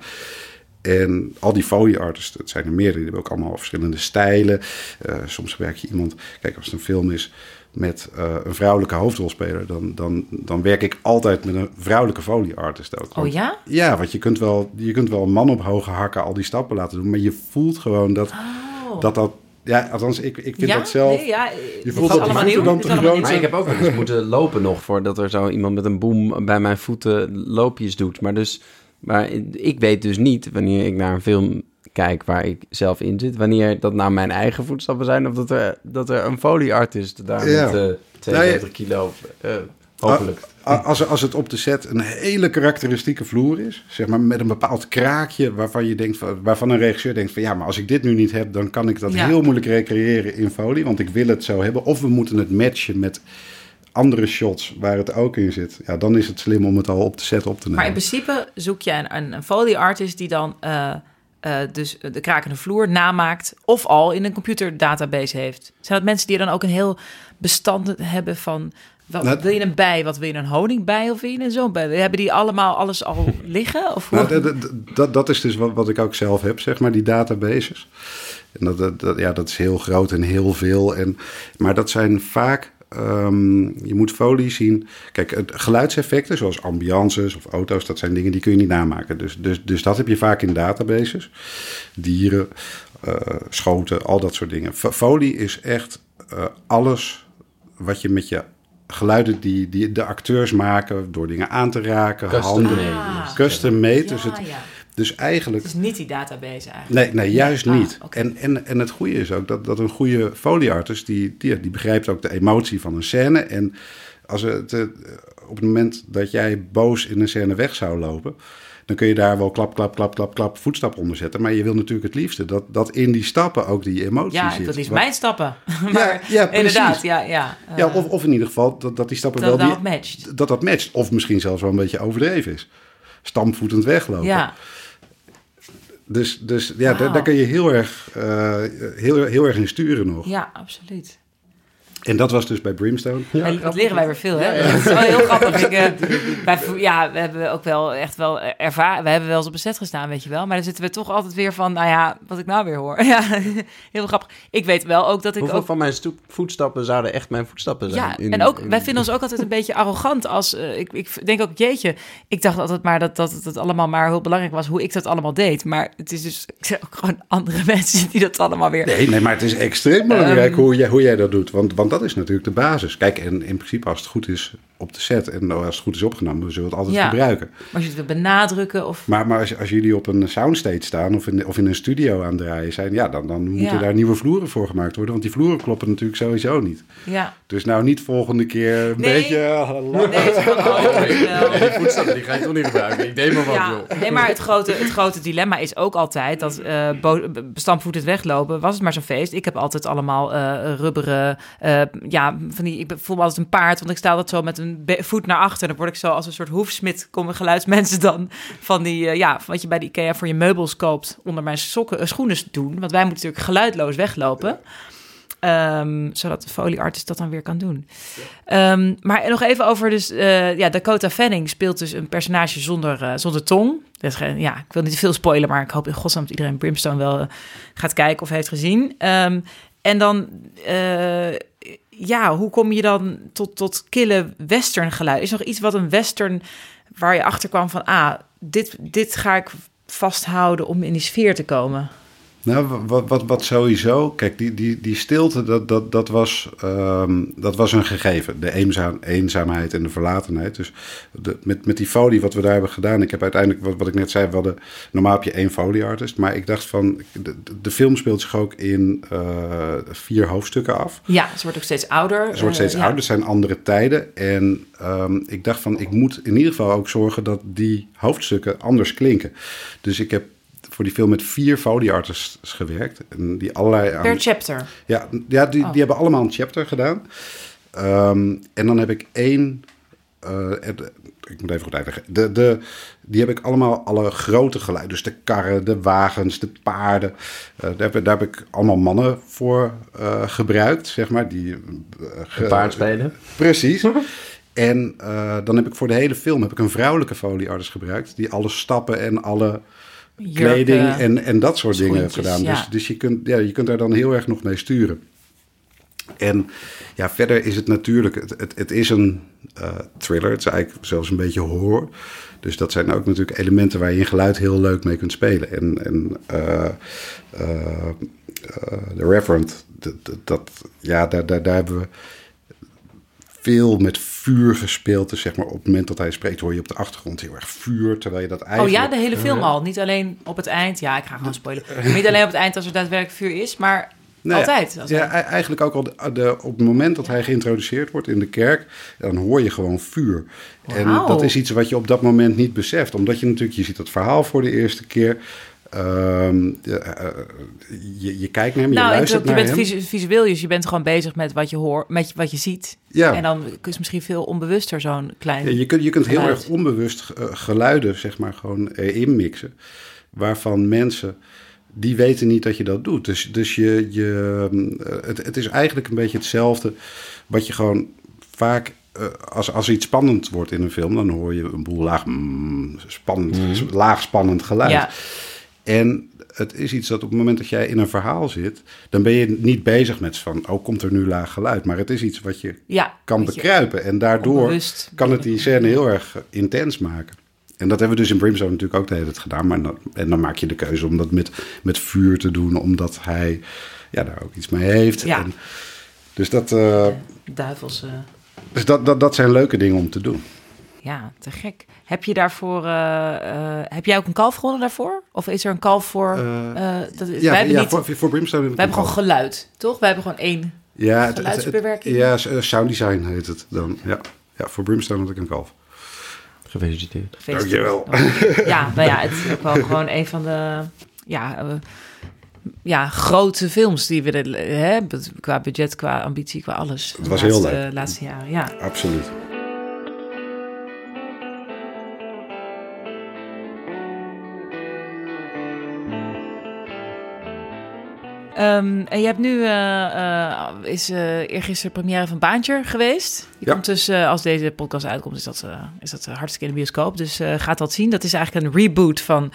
En al die foley artists, het zijn er meerdere, die hebben ook allemaal verschillende stijlen. Eh, soms gebruik je iemand, kijk als het een film is met eh, een vrouwelijke hoofdrolspeler, dan, dan, dan werk ik altijd met een vrouwelijke foley artist ook. Oh ja? ja, want je kunt, wel, je kunt wel een man op hoge hakken al die stappen laten doen, maar je voelt gewoon dat Oh. dat, dat ja, althans, ik, ik vind ja? dat zelf. Nee, ja, Je voelt dat allemaal nieuw. dan te nieuw. Maar ik heb ook wel eens moeten lopen nog voordat er zo iemand met een boom bij mijn voeten loopjes doet. Maar, dus, maar ik weet dus niet wanneer ik naar een film kijk waar ik zelf in zit, wanneer dat nou mijn eigen voetstappen zijn of dat er, dat er een folieartist daar Ja. met eh 72 kilo, eh, hopelijk. Als, als het op de set een hele karakteristieke vloer is, zeg maar met een bepaald kraakje waarvan, je denkt van, waarvan een regisseur denkt van ja, maar als ik dit nu niet heb, dan kan ik dat Ja. heel moeilijk recreëren in folie, want ik wil het zo hebben. Of we moeten het matchen met andere shots waar het ook in zit. Ja, dan is het slim om het al op de set op te nemen. Maar in principe zoek je een, een, een foley artist die dan eh, eh, dus de krakende vloer namaakt of al in een computerdatabase heeft. Zijn dat mensen die dan ook een heel bestand hebben van wat, Nou, wil je een bij, wat wil je een honingbij of wil je een zo'n bij? Hebben die allemaal alles al liggen? Of? Nou, dat, dat- dat, is dus wat, wat ik ook zelf heb, zeg maar, die databases. En dat, dat- ja, dat is heel groot en heel veel. En, maar dat zijn vaak, ehm, je moet folie zien. Kijk, het, geluidseffecten zoals ambiances of auto's, dat zijn dingen die kun je niet namaken. Dus, dus, dus dat heb je vaak in databases. Dieren, eh, schoten, al dat soort dingen. Fo- Folie is echt eh, alles wat je met je geluiden die, die de acteurs maken door dingen aan te raken, Custom handen, made. Ah. custom made. dus, het, ja. Dus eigenlijk Het is niet die database eigenlijk. Nee, nee juist Ah, niet. oké. En, en, en het goede is ook dat, dat een goede folieartist... Die, die, die begrijpt ook de emotie van een scène. En als het, eh, op het moment dat jij boos in een scène weg zou lopen... dan kun je daar wel klap, klap, klap, klap, klap voetstap onder zetten. Maar je wil natuurlijk het liefste dat, dat in die stappen ook die emotie Ja, zit. wil liefst Want- mijn stappen. maar ja, inderdaad, ja. ja. Eh, Ja, of, of in ieder geval dat, dat die stappen dat wel... dat Die, matcht. dat dat matcht. Of misschien zelfs wel een beetje overdreven is. Stampvoetend weglopen. Ja, Dus, dus ja, daar, kun je heel erg, eh, heel, heel erg in sturen nog. ja, absoluut. En dat was dus bij Brimstone. En dat leren wij weer veel, hè? Dat is wel heel grappig. Ik, eh, wij, ja, we hebben ook wel echt wel ervaren. We hebben wel eens op een set gestaan, weet je wel. Maar dan zitten we toch altijd weer van, nou ja, wat ik nou weer hoor. Ja, heel grappig. Ik weet wel ook dat ik Hoeveel ook... van mijn stoep- voetstappen zouden echt mijn voetstappen zijn? Ja, In- en ook, in- wij vinden ons ook altijd een beetje arrogant als... eh, ik, ik denk ook, jeetje, ik dacht altijd maar dat, dat het allemaal maar heel belangrijk was hoe ik dat allemaal deed. Maar het is dus ik zeg ook gewoon andere mensen die dat allemaal weer... Nee, nee, maar het is extreem belangrijk Ehm. hoe, jij, hoe jij dat doet. Want, want dat is natuurlijk de basis. Kijk, en in principe als het goed is op de set en als het goed is opgenomen, we zullen het altijd Ja. gebruiken. Maar als je het wil benadrukken of... Maar, maar als, als jullie op een soundstage staan of in, of in een studio aan het draaien zijn, ja, dan, dan moeten Ja. daar nieuwe vloeren voor gemaakt worden. Want die vloeren kloppen natuurlijk sowieso niet. Ja. Dus nou niet volgende keer een Nee. beetje... eh, Nee, oh, wel. Die voetstappen die ga je toch niet gebruiken? Ik deed maar wat, Ja, joh. nee, maar het grote, het grote dilemma is ook altijd dat eh bo- stampvoetend weglopen, was het maar zo'n feest. Ik heb altijd allemaal eh rubberen, eh, ja, van die, ik voel me altijd een paard, want ik sta altijd zo met een voet naar achter. Dan word ik zo als een soort hoefsmid, komen geluidsmensen dan van die, eh, ja, wat je bij de IKEA voor je meubels koopt, onder mijn sokken, eh, schoenen doen. Want wij moeten natuurlijk geluidloos weglopen. Ehm, zodat de folieartist dat dan weer kan doen. Ehm, maar nog even over dus... eh, ja, Dakota Fanning speelt dus een personage zonder, zonder tong. Geen- ja, ik wil niet te veel spoilen, maar ik hoop in godsnaam dat iedereen Brimstone wel gaat kijken of heeft gezien. Ehm, en dan... ja, hoe kom je dan tot, tot kille western geluid? Is nog iets wat een western waar je achter kwam van... ah, dit, dit ga ik vasthouden om in die sfeer te komen? Nou, wat, wat, wat sowieso, kijk, die, die, die stilte, dat, dat, dat, was, ehm, dat was een gegeven. De eenzaam, eenzaamheid en de verlatenheid. Dus de, met, met die folie wat we daar hebben gedaan, ik heb uiteindelijk, wat, wat ik net zei, we hadden, normaal heb je één folieartist, maar ik dacht van, de, de film speelt zich ook in eh, vier hoofdstukken af. Ja, ze wordt ook steeds ouder. Ze wordt steeds Eh, ja. ouder, het zijn andere tijden. En ehm, ik dacht van, ik moet in ieder geval ook zorgen dat die hoofdstukken anders klinken. Dus ik heb voor die film met vier Foley artists gewerkt. En die allerlei... aan- Per chapter. ja, ja die, Oh. die hebben allemaal een chapter gedaan. Ehm, en dan heb ik één... eh, ik moet even goed uitleggen. De, de, die heb ik allemaal alle grote geluiden. Dus de karren, de wagens, de paarden. Eh, daar, heb, daar heb ik allemaal mannen voor eh, gebruikt, zeg maar. Die, ge- Paard spelen. Precies. En eh, dan heb ik voor de hele film heb ik een vrouwelijke Foley artist gebruikt. Die alle stappen en alle kleding en, en dat soort dingen gedaan. ja. Dus, dus je, kunt, ja, je kunt daar dan heel erg nog mee sturen. En ja, verder is het natuurlijk, het, het, het is een eh, thriller. Het is eigenlijk zelfs een beetje horror. Dus dat zijn ook natuurlijk elementen waar je in geluid heel leuk mee kunt spelen. En, en eh, The Reverend, dat- ja, daar, daar, daar hebben we veel met vuur gespeeld. Dus zeg maar op het moment dat hij spreekt hoor je op de achtergrond heel erg vuur. Terwijl je dat Oh eigenlijk... ja, de hele film al. Niet alleen op het eind. Ja, ik ga gewoon spoilen. Niet alleen op het eind als er daadwerkelijk vuur is, maar altijd. Als ja, eigenlijk ook al de, de- op het moment dat hij geïntroduceerd wordt in de kerk, dan hoor je gewoon vuur. En dat is iets wat je op dat moment niet beseft. Omdat je natuurlijk, je ziet dat verhaal voor de eerste keer. Ehm, de- eh, je, je kijkt naar hem, je nou, luistert ook, je naar bent hem. visueel, dus je bent gewoon bezig met wat je hoort, met wat je ziet. Ja. En dan is het misschien veel onbewuster zo'n klein... Ja, je kunt, je kunt heel erg onbewust eh, geluiden, zeg maar, gewoon erin mixen. Waarvan mensen, die weten niet dat je dat doet. Dus, dus je, je, eh, het, het is eigenlijk een beetje hetzelfde wat je gewoon vaak... eh, als, als iets spannend wordt in een film, dan hoor je een boel laag, mm, spannend, laag spannend geluid. Ja. En het is iets dat op het moment dat jij in een verhaal zit, dan ben je niet bezig met van, oh, komt er nu laag geluid? Maar het is iets wat je Ja, kan je bekruipen. En daardoor onbewust- kan het die scène heel erg eh, intens maken. En dat hebben we dus in Brimstone natuurlijk ook de hele tijd gedaan. Maar dan, en dan maak je de keuze om dat met, met vuur te doen, omdat hij ja, daar ook iets mee heeft. Ja. En, dus dat, eh, Duivels... dus dat, dat, dat zijn leuke dingen om te doen. Ja, te gek. Heb je daarvoor... eh, eh, heb jij ook een kalf gewonnen daarvoor? Of is er een kalf voor... Eh, dat, Ja, wij hebben, ja niet, voor, voor Brimstone wij hebben gewoon geluid, toch? Wij hebben gewoon één... Ja, het- het- het- geluidsbewerking. ja, sound design heet het dan. Ja, ja voor Brimstone had ik een kalf. Gefeliciteerd. Dankjewel. Ja, nou ja, het is ook wel gewoon een van de... Ja, ja, grote films die we de- hè, qua budget, qua ambitie, qua alles. Het was de heel laatste, leuk. laatste jaren, ja. Absoluut. Ehm, en je hebt nu, eh, eh, is eh eergisteren première van Baantje geweest. Die Ja. komt dus, als deze podcast uitkomt, is dat, is dat hartstikke in de bioscoop. Dus gaat dat zien. Dat is eigenlijk een reboot van,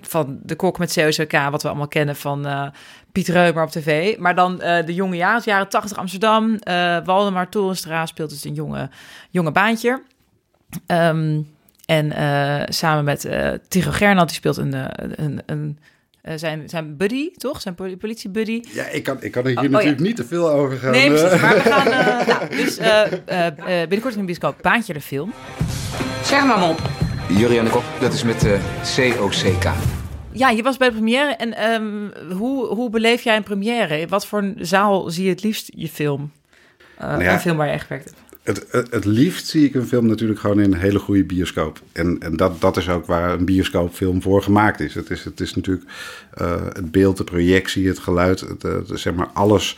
van De Kok met COCK, wat we allemaal kennen van Piet Reumer op tv. Maar dan de jonge jaren, jaren 80 Amsterdam. eh Waldemar Torenstra speelt dus een jonge, jonge Baantje. Ehm, en samen met Tigo Gernand, die speelt een, een, een, zijn, zijn buddy, toch? Zijn poli- politiebuddy. Ja, ik kan, ik kan er hier Oh, oh, natuurlijk ja. niet te veel over gaan. Nee, eh. precies. Maar we gaan... eh, nou, dus eh, eh, eh, binnenkort in de bioscoop Baantje de film. Zeg maar, man. Jurien de Kok, dat is met de COCK. Ja, je was bij de première. En ehm, hoe, hoe beleef jij een première? Wat voor een zaal zie je het liefst je film? Eh, ja. Een film waar je echt hebt. Het, het, het liefst zie ik een film natuurlijk gewoon in een hele goede bioscoop. En, en dat, dat is ook waar een bioscoopfilm voor gemaakt is. Het is, het is natuurlijk eh, het beeld, de projectie, het geluid, het, eh, zeg maar alles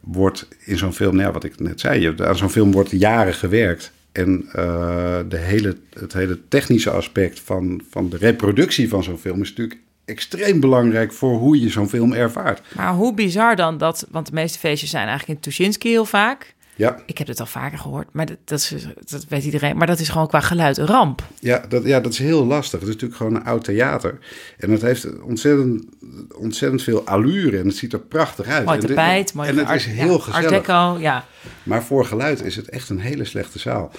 wordt in zo'n film, nou ja, wat ik net zei, aan zo'n film wordt jaren gewerkt. En eh, de hele, het hele technische aspect van, van de reproductie van zo'n film is natuurlijk extreem belangrijk voor hoe je zo'n film ervaart. Maar hoe bizar dan dat... Want de meeste feestjes zijn eigenlijk in Tuschinski heel vaak. Ja, Ik heb het al vaker gehoord, maar dat, dat, is, dat weet iedereen. Maar dat is gewoon qua geluid een ramp. Ja dat, ja, dat is heel lastig. Het is natuurlijk gewoon een oud theater. En het heeft ontzettend, ontzettend veel allure en het ziet er prachtig uit. Mooi tapijt, mooi En het art- is heel ja, gezellig. Art Deco, ja. Maar voor geluid is het echt een hele slechte zaal.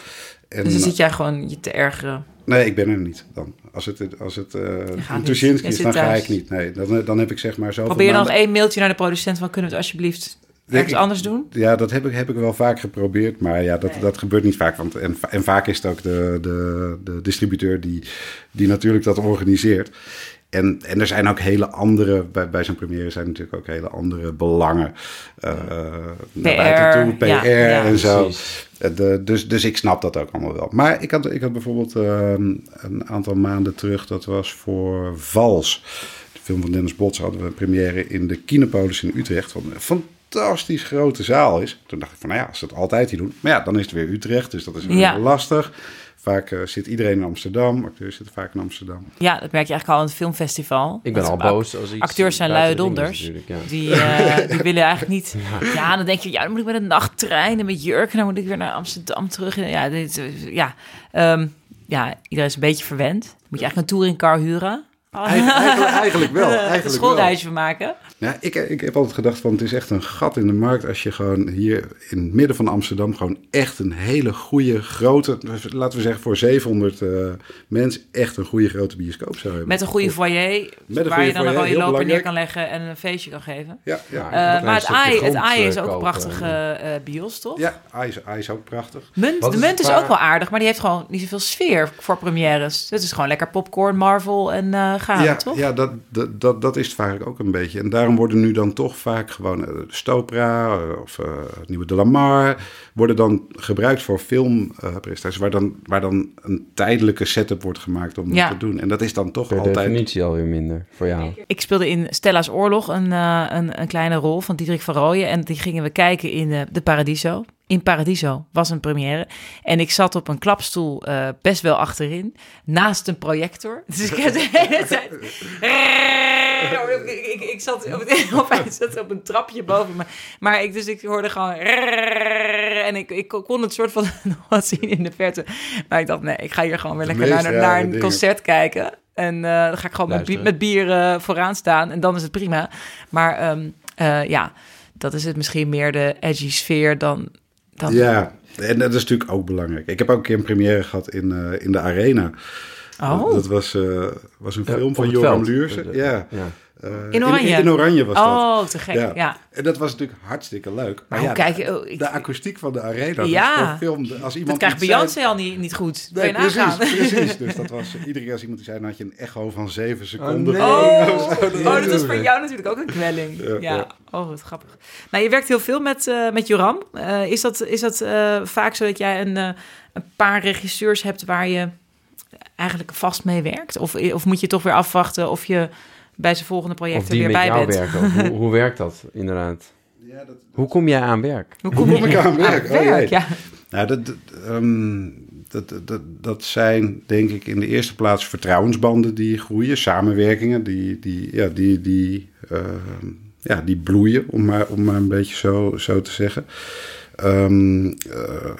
En, Dus dan zit jij gewoon je te ergeren. Nee, ik ben er niet dan. Als het, als het uh, is, dan ga ik niet. Nee, dan, dan heb ik zeg maar zoveel Probeer dan nog maanden- één mailtje naar de producent van... kunnen we het alsjeblieft Ik- anders doen? Ja, dat heb ik, heb ik wel vaak geprobeerd, maar ja, dat, dat gebeurt niet vaak. Want, en, en vaak is het ook de, de, de distributeur die, die natuurlijk dat organiseert. En, en er zijn ook hele andere, bij, bij zo'n première zijn natuurlijk ook hele andere belangen. Uh, naar buiten toe, PR ja, ja, en zo. precies. Eh, de, dus, dus ik snap dat ook allemaal wel. Maar ik had, ik had bijvoorbeeld ehm, een aantal maanden terug, dat was voor Vals. De film van Dennis Bots hadden we een première in de Kinepolis in Utrecht. Wat een fantastisch grote zaal is. Toen dacht ik van, nou ja, als ze het altijd hier doen. Maar ja, dan is het weer Utrecht, dus dat is Ja. heel lastig. Vaak eh, zit iedereen in Amsterdam. Acteurs zitten vaak in Amsterdam. Ja, dat merk je eigenlijk al aan het filmfestival. Ik ben Dat al boos als iets Acteurs zijn luie donders. ja. Die, eh, die willen eigenlijk niet... Ja. dan denk je, ja, dan moet ik met een nachttrein en met jurk... en dan moet ik weer naar Amsterdam terug. Ja, dit, ja, ehm, ja, iedereen is een beetje verwend. Moet je eigenlijk een touringcar huren? Eigenlijk, eigenlijk, eigenlijk wel. een Eigenlijk wel. schoolreisje van maken. Ja, ik, ik heb altijd gedacht van het is echt een gat in de markt als je gewoon hier in het midden van Amsterdam gewoon echt een hele goede grote, laten we zeggen voor 700 eh, mensen, echt een goede grote bioscoop zou hebben. Met een goede foyer, Met een waar je dan een foyer, rode heel loper neer kan leggen en een feestje kan geven. Ja, ja. Eh, een maar het AI, het AI is eh, ook een prachtige eh, bios, toch? ja AI, is, AI is ook prachtig. Munt, Wat de is munt is qua- ook wel aardig, maar die heeft gewoon niet zoveel sfeer voor premières. Het is gewoon lekker popcorn, Marvel en gaan, ja, toch? ja dat, dat, dat, dat is het vaak ook een beetje. En daarom worden nu dan toch vaak gewoon eh, Stopra eh, of eh, het nieuwe De Lamar... worden dan gebruikt voor filmpresentaties... waar, dan, waar dan een tijdelijke setup wordt gemaakt om Ja. dat te doen. En dat is dan toch Per altijd... definitie alweer minder voor jou. Ik speelde in Stella's Oorlog een, eh, een, een kleine rol van Diederik van Rooyen. En die gingen we kijken in eh, de Paradiso. In Paradiso was een première. En ik zat op een klapstoel eh, best wel achterin, naast een projector. Dus ik heb de hele tijd... Ik, ik, ik zat op, zat op een trapje boven me. Maar ik, dus ik hoorde gewoon... En ik, ik kon het soort van nog wat zien in de verte. Maar ik dacht, nee, ik ga hier gewoon weer lekker naar, naar een dingen. concert kijken. En eh, dan ga ik gewoon met, bi- Luisteren. met bier vooraan staan. En dan is het prima. Maar ehm, eh, ja, dat is het misschien meer de edgy sfeer dan... dan Ja, en dat is natuurlijk ook belangrijk. Ik heb ook een keer een première gehad in, eh, in de Arena. Oh. Dat was, eh, was een film van Joram. Luursen. Ja. Ja. Eh, In oranje? In, oranje was dat. Oh, te gek. Ja. En dat was natuurlijk hartstikke leuk. Maar, Maar ja, hoe kijk oh, ik- de akoestiek van de arena. Ja. film, als iemand Dat krijgt iets zei- Beyoncé al niet, niet goed. Nee, precies, precies. Dus dat was iedere keer als iemand die zei, dan had je een echo van zeven seconden. nee. Oh, zo. oh, dat was voor jou natuurlijk ook een kwelling. Ja, Ja, ja. oh, wat grappig. Nou, je werkt heel veel met, eh, met Joram. Eh, is dat, is dat eh, vaak zo dat jij een, eh, een paar regisseurs hebt waar je eigenlijk vast mee werkt? Of, of moet je toch weer afwachten of je bij zijn volgende projecten weer met bij jou bent? werken. Hoe, hoe werkt dat inderdaad? Ja, dat, Hoe kom jij aan werk? Hoe Hoe kom ik aan werk? Oh, werk, ja. Nou, dat, dat, ehm, dat, dat, dat, dat zijn denk ik in de eerste plaats vertrouwensbanden die groeien, samenwerkingen die, die, ja, die, die, ehm, ja, die bloeien, om maar, om maar een beetje zo, zo te zeggen. Ehm, eh,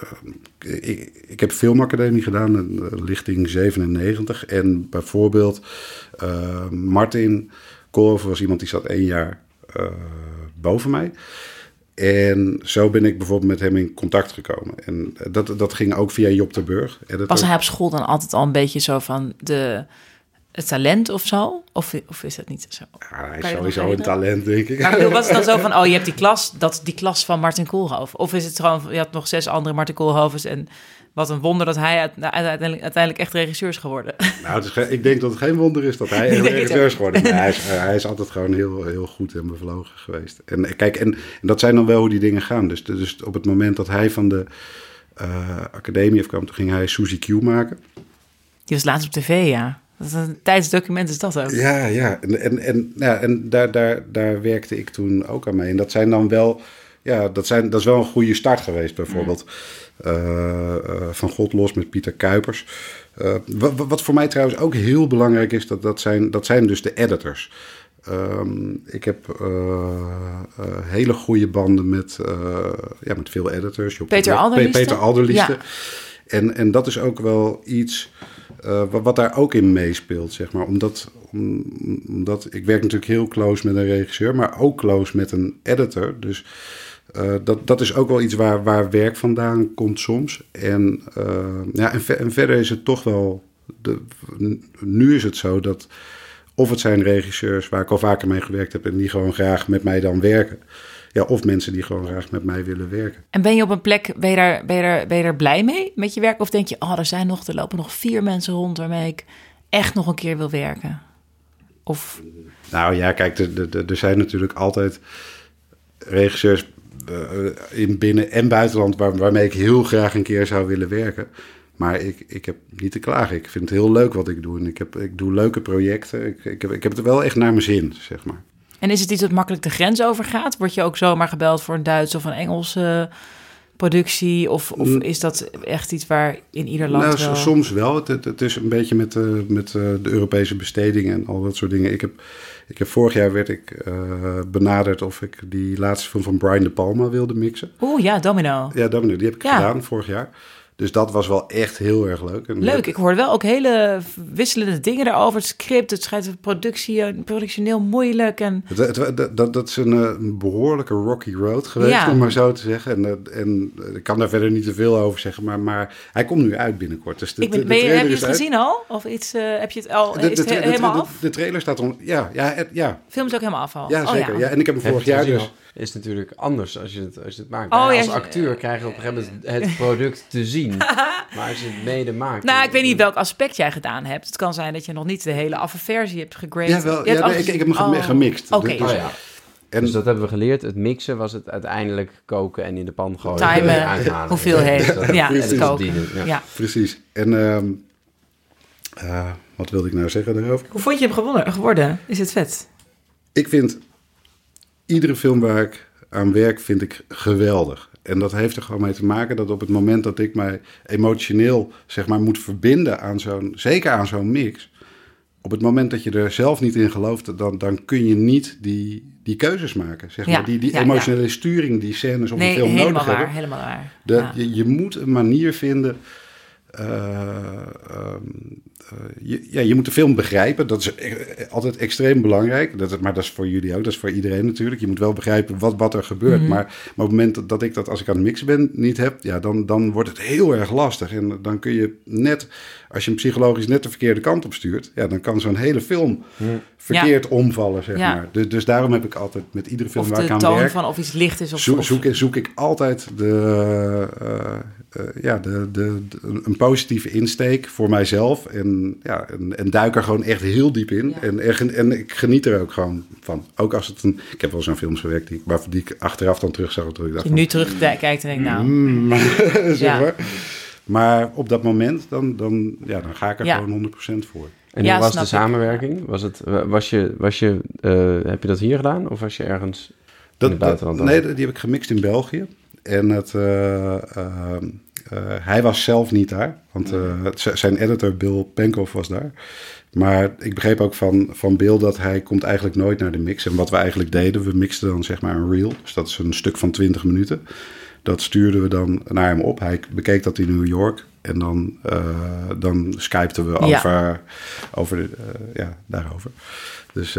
ik, ik heb filmacademie gedaan, eh, lichting 97. En bijvoorbeeld eh, Martin Koolhoven was iemand die zat één jaar boven mij. En zo ben ik bijvoorbeeld met hem in contact gekomen. En dat, dat ging ook via Job de Burg. En dat Was ook- hij op school dan altijd al een beetje zo van de, het talent of zo? Of, of is dat niet zo? Ja, hij is sowieso een talent, denk ik. Maar was het dan zo van, oh, je hebt die klas, dat is die klas van Martin Koolhoven? Of is het gewoon, je had nog zes andere Martin Koolhovens en wat een wonder dat hij uit- uiteindelijk, uiteindelijk echt regisseur is geworden. Nou, het is ge- ik denk dat het geen wonder is dat hij regisseur is geworden. Maar hij, is, hij is altijd gewoon heel, heel goed en bevlogen geweest. En kijk, en, en dat zijn dan wel hoe die dingen gaan. Dus, dus op het moment dat hij van de eh, academie afkwam, toen ging hij Suzy Q maken. Die was laatst op tv, ja. Dat is een tijdsdocument is dat ook. Ja, ja. En, en, en, ja, en daar, daar, daar werkte ik toen ook aan mee. En dat zijn dan wel, ja, dat, zijn, dat is wel een goede start geweest, bijvoorbeeld. eh, eh, van God los met Pieter Kuipers. Eh, wat, wat voor mij trouwens ook heel belangrijk is, dat, dat, zijn, dat zijn dus de editors. Ehm, ik heb hele goede banden met, ja, met veel editors. Peter Alderlieste? Peter. Ja. En, en dat is ook wel iets eh, wat, daar ook in meespeelt, zeg maar. Omdat, om, omdat ik werk natuurlijk heel close met een regisseur, maar ook close met een editor. Dus eh, dat, dat is ook wel iets waar, waar werk vandaan komt soms. En, eh, ja, en verder is het toch wel. De, nu is het zo dat. Of het zijn regisseurs waar ik al vaker mee gewerkt heb en die gewoon graag met mij dan werken. Ja, of mensen die gewoon graag met mij willen werken. En ben je op een plek, ben je, daar, ben, je daar, ben je daar blij mee met je werk? Of denk je, oh, er zijn nog, er lopen nog vier mensen rond waarmee ik echt nog een keer wil werken? Of Nou ja, kijk, er- er- zijn natuurlijk altijd regisseurs eh, in binnen- en buitenland waar, waarmee ik heel graag een keer zou willen werken. Maar ik, ik heb niet te klagen. Ik vind het heel leuk wat ik doe. En ik, heb, ik doe leuke projecten. Ik, ik, heb, ik heb het wel echt naar mijn zin, zeg maar. En is het iets dat makkelijk de grens overgaat? Word je ook zomaar gebeld voor een Duitse of een Engelse productie? Of, of is dat echt iets waar in ieder land Nou, wel... soms wel. Het, het, het is een beetje met, eh, met eh, de Europese bestedingen en al dat soort dingen. Ik heb, ik heb vorig jaar werd ik eh, benaderd of ik die laatste film van Brian De Palma wilde mixen. Oeh, ja, Domino. Ja, bedoel, die heb ik Ja. gedaan vorig jaar. Dus dat was wel echt heel erg leuk. En Leuk, ik hoorde wel ook hele wisselende dingen daarover. Het script, het schijnt productie, eh, productioneel moeilijk. En Het, het- dat, dat, dat is een, eh, een behoorlijke rocky road geweest, Ja. om maar zo te zeggen. En, eh, en ik kan daar verder niet te veel over zeggen, maar, maar hij komt nu uit binnenkort. Dus de, ik ben, de ben je, heb je het uit. gezien al? Of iets, eh, heb je het al, De, is de, het tra- he- de, helemaal de- af? de trailer staat on, ja, ja, het- ja, Film is ook helemaal af al? ja, Oh, zeker. ja. En ik heb hem vorig jaar dus... Is natuurlijk anders als je het, als je het maakt. Oh, ja, als acteur krijg je op een gegeven moment het product te zien. maar als je het mede maakt... Nou, ik weet niet welk aspect jij gedaan hebt. Het kan zijn dat je nog niet de hele affe versie hebt gegraded. Ja, wel, ja, nee, ik, ik heb hem Oh. gemixt. Oké. Dus- Oh ja. En, Dus dat hebben we geleerd. Het mixen was het uiteindelijk koken en in de pan gooien. Timen, dat- Ja, koken. dienen, ja. Ja. Precies. En ehm, eh, wat wilde ik nou zeggen daarover? Hoe vond je hem gewonnen, geworden? Is het vet? Ik vind iedere film waar ik aan werk, vind ik geweldig. En dat heeft er gewoon mee te maken dat op het moment dat ik mij emotioneel zeg maar, moet verbinden aan zo'n, zeker aan zo'n mix. Op het moment dat je er zelf niet in gelooft, dan, dan kun je niet die, die keuzes maken. Zeg Ja, maar. Die, die ja, emotionele sturing die scènes op een Nee, film helemaal nodig waar. hebben. Helemaal waar. De, Ja. je, je moet een manier vinden. eh, ehm, eh, je, ja, je moet de film begrijpen. Dat is e- altijd extreem belangrijk. Dat, maar dat is voor jullie ook. Dat is voor iedereen natuurlijk. Je moet wel begrijpen wat, wat er gebeurt. Mhm. maar, maar op het moment dat- ik dat als ik aan het mixen ben niet heb, ja, dan, dan wordt het heel erg lastig. En dan kun je net, als je hem psychologisch net de verkeerde kant op stuurt, ja, dan kan zo'n hele film verkeerd omvallen, zeg Ja. maar. Dus, dus daarom heb ik altijd met iedere film Of waar ik de aan toon werk. van of iets licht is of... Zoek, of- zoek, zoek ik altijd de, eh, eh, ja, de, de, de- een positieve insteek voor mijzelf. En, ja, en, en duik er gewoon echt heel diep in. Ja. En, en, en ik geniet er ook gewoon van. Ook als het een. Ik heb wel eens aan films gewerkt die, waarvan die ik achteraf dan terug zag. Dat ik dacht je van, nu terugkijkt en denkt, nou... mm, maar, zeg Ja. maar. Maar op dat moment, dan, dan, ja, dan ga ik er Ja. gewoon 100% voor. En Ja, hoe was de samenwerking? Was het, was je, was je, eh, heb je dat hier gedaan? Of was je ergens in het buitenland? nee, die heb ik gemixt in België. En het, eh, eh, eh, hij was zelf niet daar. Want eh, zijn editor Bill Penkoff was daar. Maar ik begreep ook van, van Bill dat hij komt eigenlijk nooit naar de mix. En wat we eigenlijk deden, we mixten dan zeg maar een reel. Dus dat is een stuk van 20 minuten. Dat stuurden we dan naar hem op. Hij bekeek dat in New York. En dan, eh dan skypten we Ja. over, over de, ja, daarover. Dus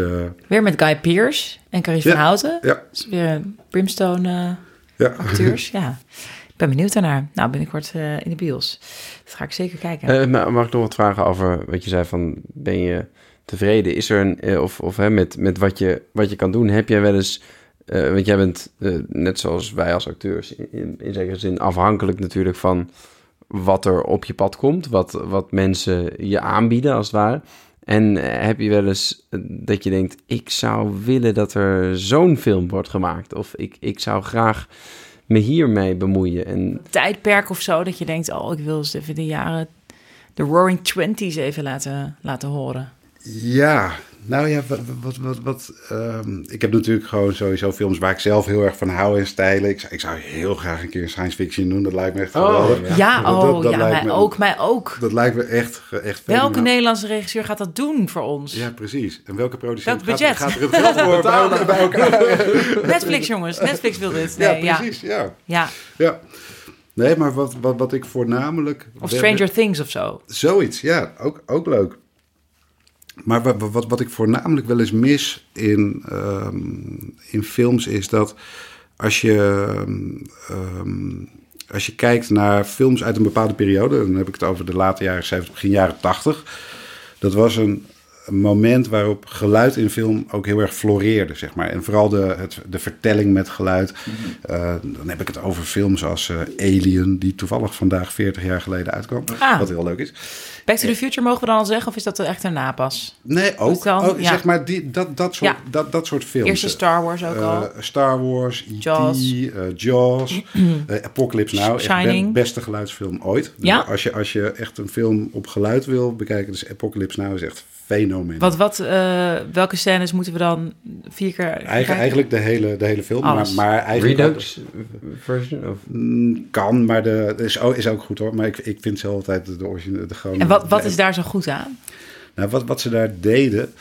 Weer met Guy Pearce en Carice Ja. van Houten. ja, is weer Brimstone ja. acteurs. ja, ik ben benieuwd daarnaar. Nou, binnenkort eh, in de bios. Dat ga ik zeker kijken. Eh, ma- mag ik nog wat vragen over wat je zei van ben je tevreden? Is er een eh, of, of hè, met, met wat je wat je kan doen? Heb jij wel eens want jij bent net zoals wij als acteurs in, in, zekere zin afhankelijk natuurlijk van wat er op je pad komt, wat, wat mensen je aanbieden als het ware. En heb je wel eens dat je denkt, ik zou willen dat er zo'n film wordt gemaakt, of ik, ik zou graag me hiermee bemoeien. En Tijdperk of zo, dat je denkt, oh, ik wil eens even de jaren, de Roaring Twenties even laten, laten horen. Ja, nou ja, wat, wat, wat, wat ehm, ik heb natuurlijk gewoon sowieso films waar ik zelf heel erg van hou en stijlen. Ik, zou- ik zou heel graag een keer science fiction doen, dat lijkt me echt Oh, geweldig. Ja, Dat- oh, dat- dat ja, lijkt mij me- ook, mij ook. Dat lijkt me echt, echt Welke. Nederlandse regisseur gaat dat doen voor ons? Ja, precies. En welke producent Welk gaat, budget? gaat er het geld voor bij, bij elkaar? Netflix, jongens. Netflix wil dit. Nee, ja, precies. Ja. Ja. ja. Nee, maar wat, wat, wat ik voornamelijk... Of Stranger Things of zo. Zoiets, ja, ook, ook leuk. Maar wat, wat, wat ik voornamelijk wel eens mis in, ehm, in films is dat als je, ehm, als je kijkt naar films uit een bepaalde periode, dan heb ik het over de late jaren 70, begin jaren 80. Dat was een, een moment waarop geluid in film ook heel erg floreerde, zeg maar. En vooral de, het, de vertelling met geluid. Uh, dan heb ik het over films als uh, Alien, die toevallig vandaag 40 jaar geleden uitkwam. Ah. Wat heel leuk is. Back to the Future mogen we dan al zeggen, of is dat echt erna pas? Nee, ook, dan- ook ja. zeg maar die, dat, dat, soort, Ja. dat, dat soort films. Eerste Star Wars ook Eh, al. Star Wars, E.T., Jaws. eh, Jaws, eh, Apocalypse Now. Shining. beste geluidsfilm ooit. Dus Ja? Als, je, als je echt een film op geluid wil bekijken, dus Apocalypse Now is echt fenomenaal. Wat, wat, eh, welke scènes moeten we dan vier keer Eigen, kijken? eigenlijk de hele, de hele film. Maar, Alles. maar eigenlijk Redux version? Of? Mm, kan, maar de, is, ook, is ook goed hoor. Maar ik, ik vind zelf altijd de, originele... De gewoon, En wat, wat is daar zo goed aan? Nou, wat, wat ze daar deden,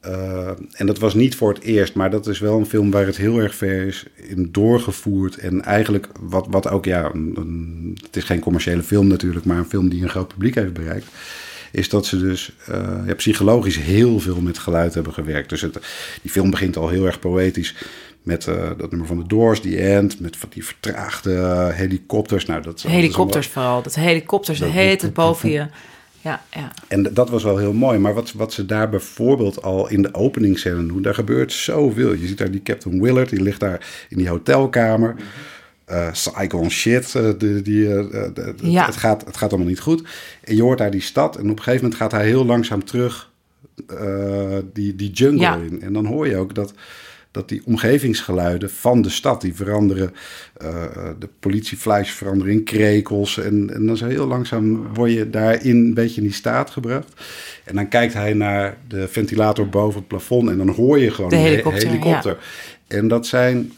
eh, en dat was niet voor het eerst, maar dat is wel een film waar het heel erg ver is in doorgevoerd. En eigenlijk, wat, wat ook, ja, een, een- het is geen commerciële film natuurlijk, maar een film die een groot publiek heeft bereikt. Is dat ze dus eh, ja, psychologisch heel veel met geluid hebben gewerkt. Dus het, die film begint al heel erg poëtisch. Met eh, dat nummer van de Doors, The End. Met van die vertraagde helikopters. Nou, dat, Helikopters vooral. Dat helikopters Dat- heet het boven je. Ja, ja. En dat was wel heel mooi. Maar wat, wat ze daar bijvoorbeeld al in de openingsscène doen, daar gebeurt zoveel. Je ziet daar die Captain Willard, die ligt daar in die hotelkamer. Eh Saigon shit, eh, die, die, eh, de- Ja. het, gaat, het gaat allemaal niet goed. En je hoort daar die stad en op een gegeven moment gaat hij heel langzaam terug die, die jungle Ja. in. En dan hoor je ook dat, dat die omgevingsgeluiden van de stad, die veranderen, de politiefluis veranderen in krekels. En, en dan zo heel langzaam word je daarin een beetje in die staat gebracht. En dan kijkt hij naar de ventilator boven het plafond en dan hoor je gewoon De helikopter, helikopter. En dat zijn,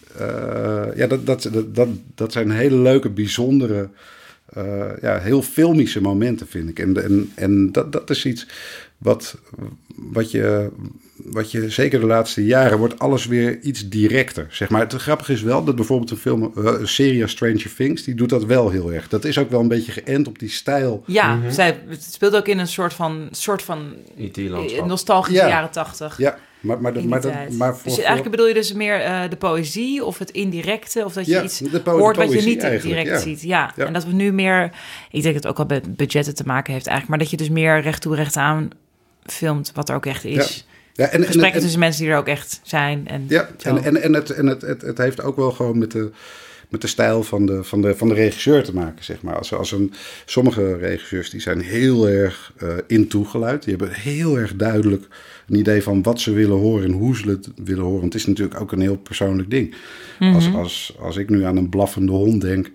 ja, dat, dat, dat, dat, zijn hele leuke, bijzondere, eh, ja, heel filmische momenten, vind ik. En, en, en dat, dat is iets wat, wat, je, wat je, zeker de laatste jaren, wordt alles weer iets directer. Zeg maar. Het grappige is wel dat bijvoorbeeld een, film, eh, een serie als Stranger Things, die doet dat wel heel erg. Dat is ook wel een beetje geënt op die stijl. Ja, zij, het speelt ook in een soort van, soort van eh, nostalgische Ja. jaren tachtig. Ja, maar, maar, maar, dat, maar voor, dus eigenlijk bedoel je dus meer eh, de poëzie of het indirecte, of dat je Ja, iets hoort wat je niet direct ja. ziet. Ja. Ja. en dat we nu meer, ik denk dat het ook al met budgetten te maken heeft eigenlijk, maar dat je dus meer recht toe recht aan filmt wat er ook echt is. ja, en, en, Gesprekken en- tussen mensen die er ook echt zijn. En Ja, zo. en, en, en, het, en het, het, het heeft ook wel gewoon met de, met de stijl van de, van, de, van de regisseur te maken, zeg maar. Als, als een, sommige regisseurs die zijn heel erg eh in toegeluid. Die hebben heel erg duidelijk een idee van wat ze willen horen en hoe ze het willen horen. Want het is natuurlijk ook een heel persoonlijk ding. als, als, als ik nu aan een blaffende hond denk,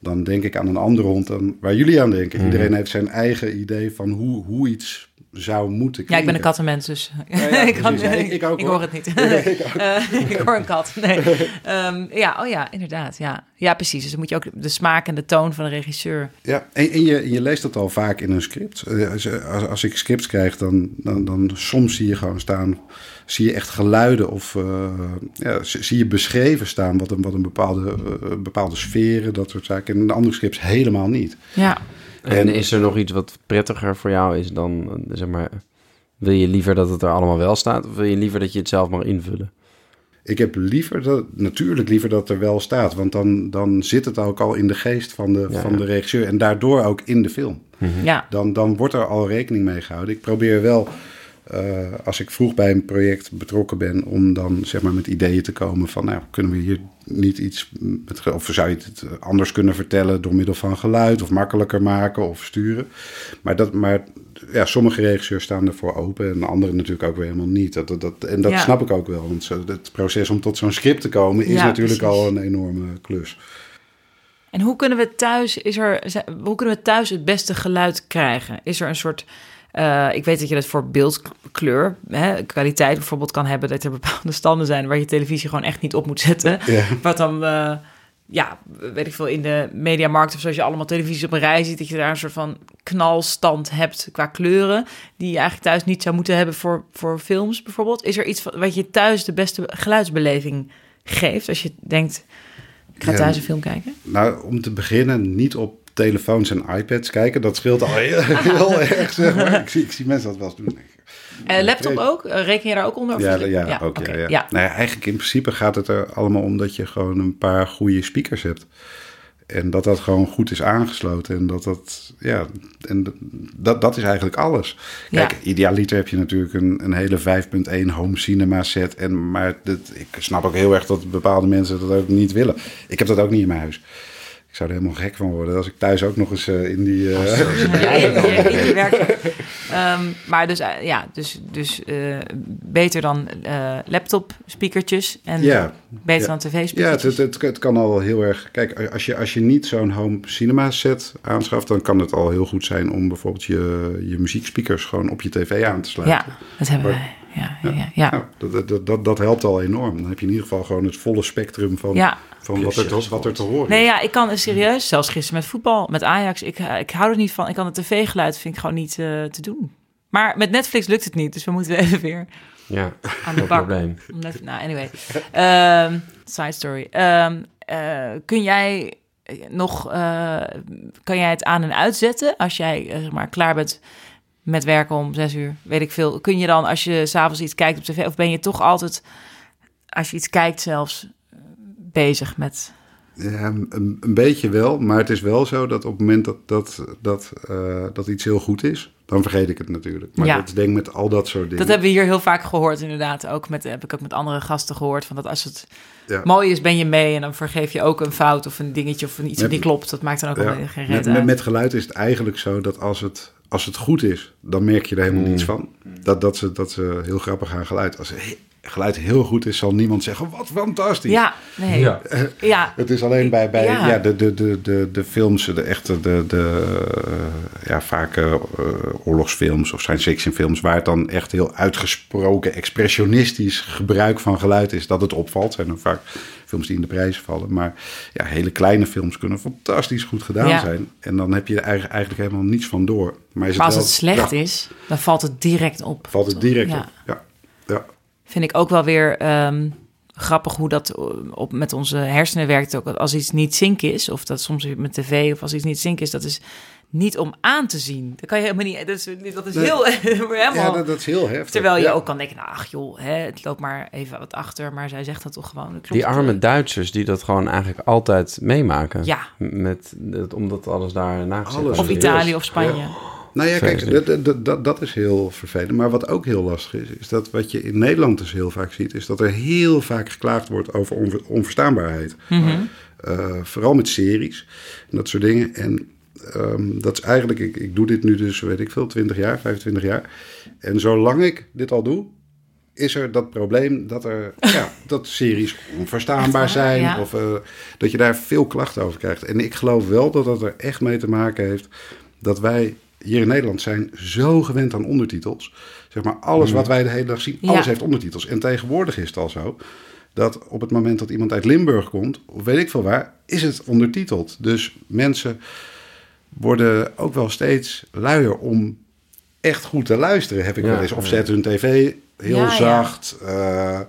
dan denk ik aan een andere hond dan waar jullie aan denken. Iedereen heeft zijn eigen idee van hoe, hoe iets zou moeten ja, ik ben een kattenmens, dus ja, ik, kan. Ja, ik- ik ook, ik hoor. het niet. Eh, ik hoor een kat. Nee. Ehm, ja, oh ja, inderdaad. Ja. ja, precies. Dus dan moet je ook de smaak en de toon van de regisseur. Ja, en, en je, je leest dat al vaak in een script. Eh, Als, als, als ik scripts krijg, dan, dan, dan soms zie je gewoon staan, zie je echt geluiden of eh, ja, zie je beschreven staan wat een, wat een bepaalde, bepaalde sferen, dat soort zaken. En in de andere scripts helemaal niet. Ja. En En- is er nog iets wat prettiger voor jou is dan, eh, zeg maar... Wil je liever dat het er allemaal wel staat... of wil je liever dat je het zelf mag invullen? Ik heb liever dat, natuurlijk liever dat er wel staat, want dan, dan zit het ook al in de geest van de, Ja, van de regisseur en daardoor ook in de film. ja. dan, dan wordt er al rekening mee gehouden. Ik probeer wel, als ik vroeg bij een project betrokken ben, om dan zeg maar met ideeën te komen van, nou, kunnen we hier niet iets, met, of zou je het anders kunnen vertellen door middel van geluid, of makkelijker maken of sturen. Maar, dat, maar ja, sommige regisseurs staan ervoor open en anderen natuurlijk ook weer helemaal niet. Dat, dat, dat- en dat Ja. snap ik ook wel, want zo, het proces om tot zo'n script te komen is Ja, natuurlijk precies. al een enorme klus. En hoe kunnen we thuis, is er, hoe kunnen we thuis het beste geluid krijgen? Is er een soort, eh, ik weet dat je dat voor beeldkleur, hè, kwaliteit bijvoorbeeld kan hebben, dat er bepaalde standen zijn waar je televisie gewoon echt niet op moet zetten. Ja. Wat dan, eh, ja, weet ik veel, in de mediamarkt of zoals je allemaal televisies op een rij ziet, dat je daar een soort van knalstand hebt qua kleuren, die je eigenlijk thuis niet zou moeten hebben voor, voor films bijvoorbeeld. Is er iets wat je thuis de beste geluidsbeleving geeft als je denkt, ik ga thuis een film kijken? Nou, om te beginnen, niet op telefoons en iPads kijken. Dat scheelt al heel, heel erg, zeg maar. Ik zie, ik zie mensen dat wel eens doen. Eh, laptop ook? Eh, reken je daar ook onder? Of Ja, ja, ook. Ja, ja. ja. Nou ja, eigenlijk in principe gaat het er allemaal om dat je gewoon een paar goede speakers hebt. En dat dat gewoon goed is aangesloten. En dat dat, ja, en dat, dat is eigenlijk alles. Kijk, Ja. idealiter heb je natuurlijk een, een hele 5.1 home cinema set. En, maar dat, ik snap ook heel erg dat bepaalde mensen dat ook niet willen. Ik heb dat ook niet in mijn huis. Ik zou er helemaal gek van worden als ik thuis ook nog eens eh, in die... Ja, in, die werk. Ehm, maar dus, eh, ja, dus, dus beter dan laptop speakertjes en Ja. beter Ja. dan tv Ja, het, speakertjes. het, het, het kan al heel erg. Kijk, als je, als je niet zo'n home cinema set aanschaft, dan kan het al heel goed zijn om bijvoorbeeld je, je muziekspeakers gewoon op je tv aan te sluiten. ja, dat hebben Maar- wij. Ja, ja, ja. Nou, dat, dat, dat, dat helpt al enorm. Dan heb je in ieder geval gewoon het volle spectrum van, Ja. van wat, er, te- wat er te horen Nee, is. ja, ik kan serieus, zelfs gisteren met voetbal, met Ajax, ik, eh, ik hou er niet van. Ik kan het tv-geluid, vind ik gewoon niet eh, te doen. Maar met Netflix lukt het niet, dus we moeten even weer Ja, aan de bak. probleem. Net- nou, anyway. Ehm, side story. Ehm, eh, kun jij nog, eh, kan jij het aan en uitzetten als jij zeg maar klaar bent met werken om zes uur, weet ik veel. Kun je dan, als je s'avonds iets kijkt op tv, of ben je toch altijd, als je iets kijkt zelfs, bezig met... Ja, een, een beetje wel, maar het is wel zo dat op het moment dat, dat, dat, eh, dat iets heel goed is, dan vergeet ik het natuurlijk. Maar Ja. dat denk met al dat soort dingen. Dat hebben we hier heel vaak gehoord, inderdaad. Ook met, heb ik ook met andere gasten gehoord. Van dat als het Ja. mooi is, ben je mee. En dan vergeef je ook een fout of een dingetje of een iets Met- wat niet klopt. Dat maakt dan ook Ja. geen Met, reet met, uit. met geluid is het eigenlijk zo dat als het, als het goed is, dan merk je er helemaal Mm. niets van. Dat, dat, ze, dat ze heel grappig aan geluid. Als he- geluid heel goed is, zal niemand zeggen, wat fantastisch. Ja, nee. Ja. Ja. Het is alleen bij, bij Ja. ja. de, de, de, de, de films, de echte, de, de, eh, ja, vaak eh, oorlogsfilms of science fiction films, waar het dan echt heel uitgesproken expressionistisch gebruik van geluid is, dat het opvalt. Zijn dan vaak films die in de prijzen vallen. Maar ja, hele kleine films kunnen fantastisch goed gedaan Ja. zijn. En dan heb je er eigenlijk, eigenlijk helemaal niets van door. Maar, is Maar als wel- het slecht ja, is, dan valt het direct op. valt het direct Ja. op. Ja. Ja. Vind ik ook wel weer ehm, grappig hoe dat eh, op, met onze hersenen werkt. Ook als iets niet zink is, of dat soms met tv, of als iets niet zink is, dat is niet om aan te zien. Dat kan je helemaal niet. Dat is, dat is Nee. heel. helemaal, Ja, dat, dat is heel heftig. Terwijl je Ja. ook kan denken, nou, ach joh, hè, het loopt maar even wat achter. Maar zij zegt dat toch gewoon. Die arme? Duitsers die dat gewoon eigenlijk altijd meemaken. Ja. Met, dat- omdat alles daar nagezet Alles. Of. Italië of Spanje. Nou ja, kijk, dat, dat, is heel vervelend. Maar wat ook heel lastig is, is dat wat je in Nederland dus heel vaak ziet, is dat er heel vaak geklaagd wordt over onver- onverstaanbaarheid. Eh, vooral met series en dat soort dingen. En ehm, dat is eigenlijk, ik, ik doe dit nu dus, weet ik veel, 20 jaar, 25 jaar. En zolang ik dit al doe, is er dat probleem dat er ja, dat series onverstaanbaar zijn. Ja. Of eh, dat je daar veel klachten over krijgt. En ik geloof wel dat dat er echt mee te maken heeft dat wij hier in Nederland zijn zo gewend aan ondertitels. Zeg maar, alles wat wij de hele dag zien, Ja. alles heeft ondertitels. En tegenwoordig is het al zo dat op het moment dat iemand uit Limburg komt, of weet ik veel waar, is het ondertiteld. Dus mensen worden ook wel steeds luier om echt goed te luisteren, heb ik Ja, wel eens. Of zetten hun tv heel Ja, ja. zacht. eh, Maar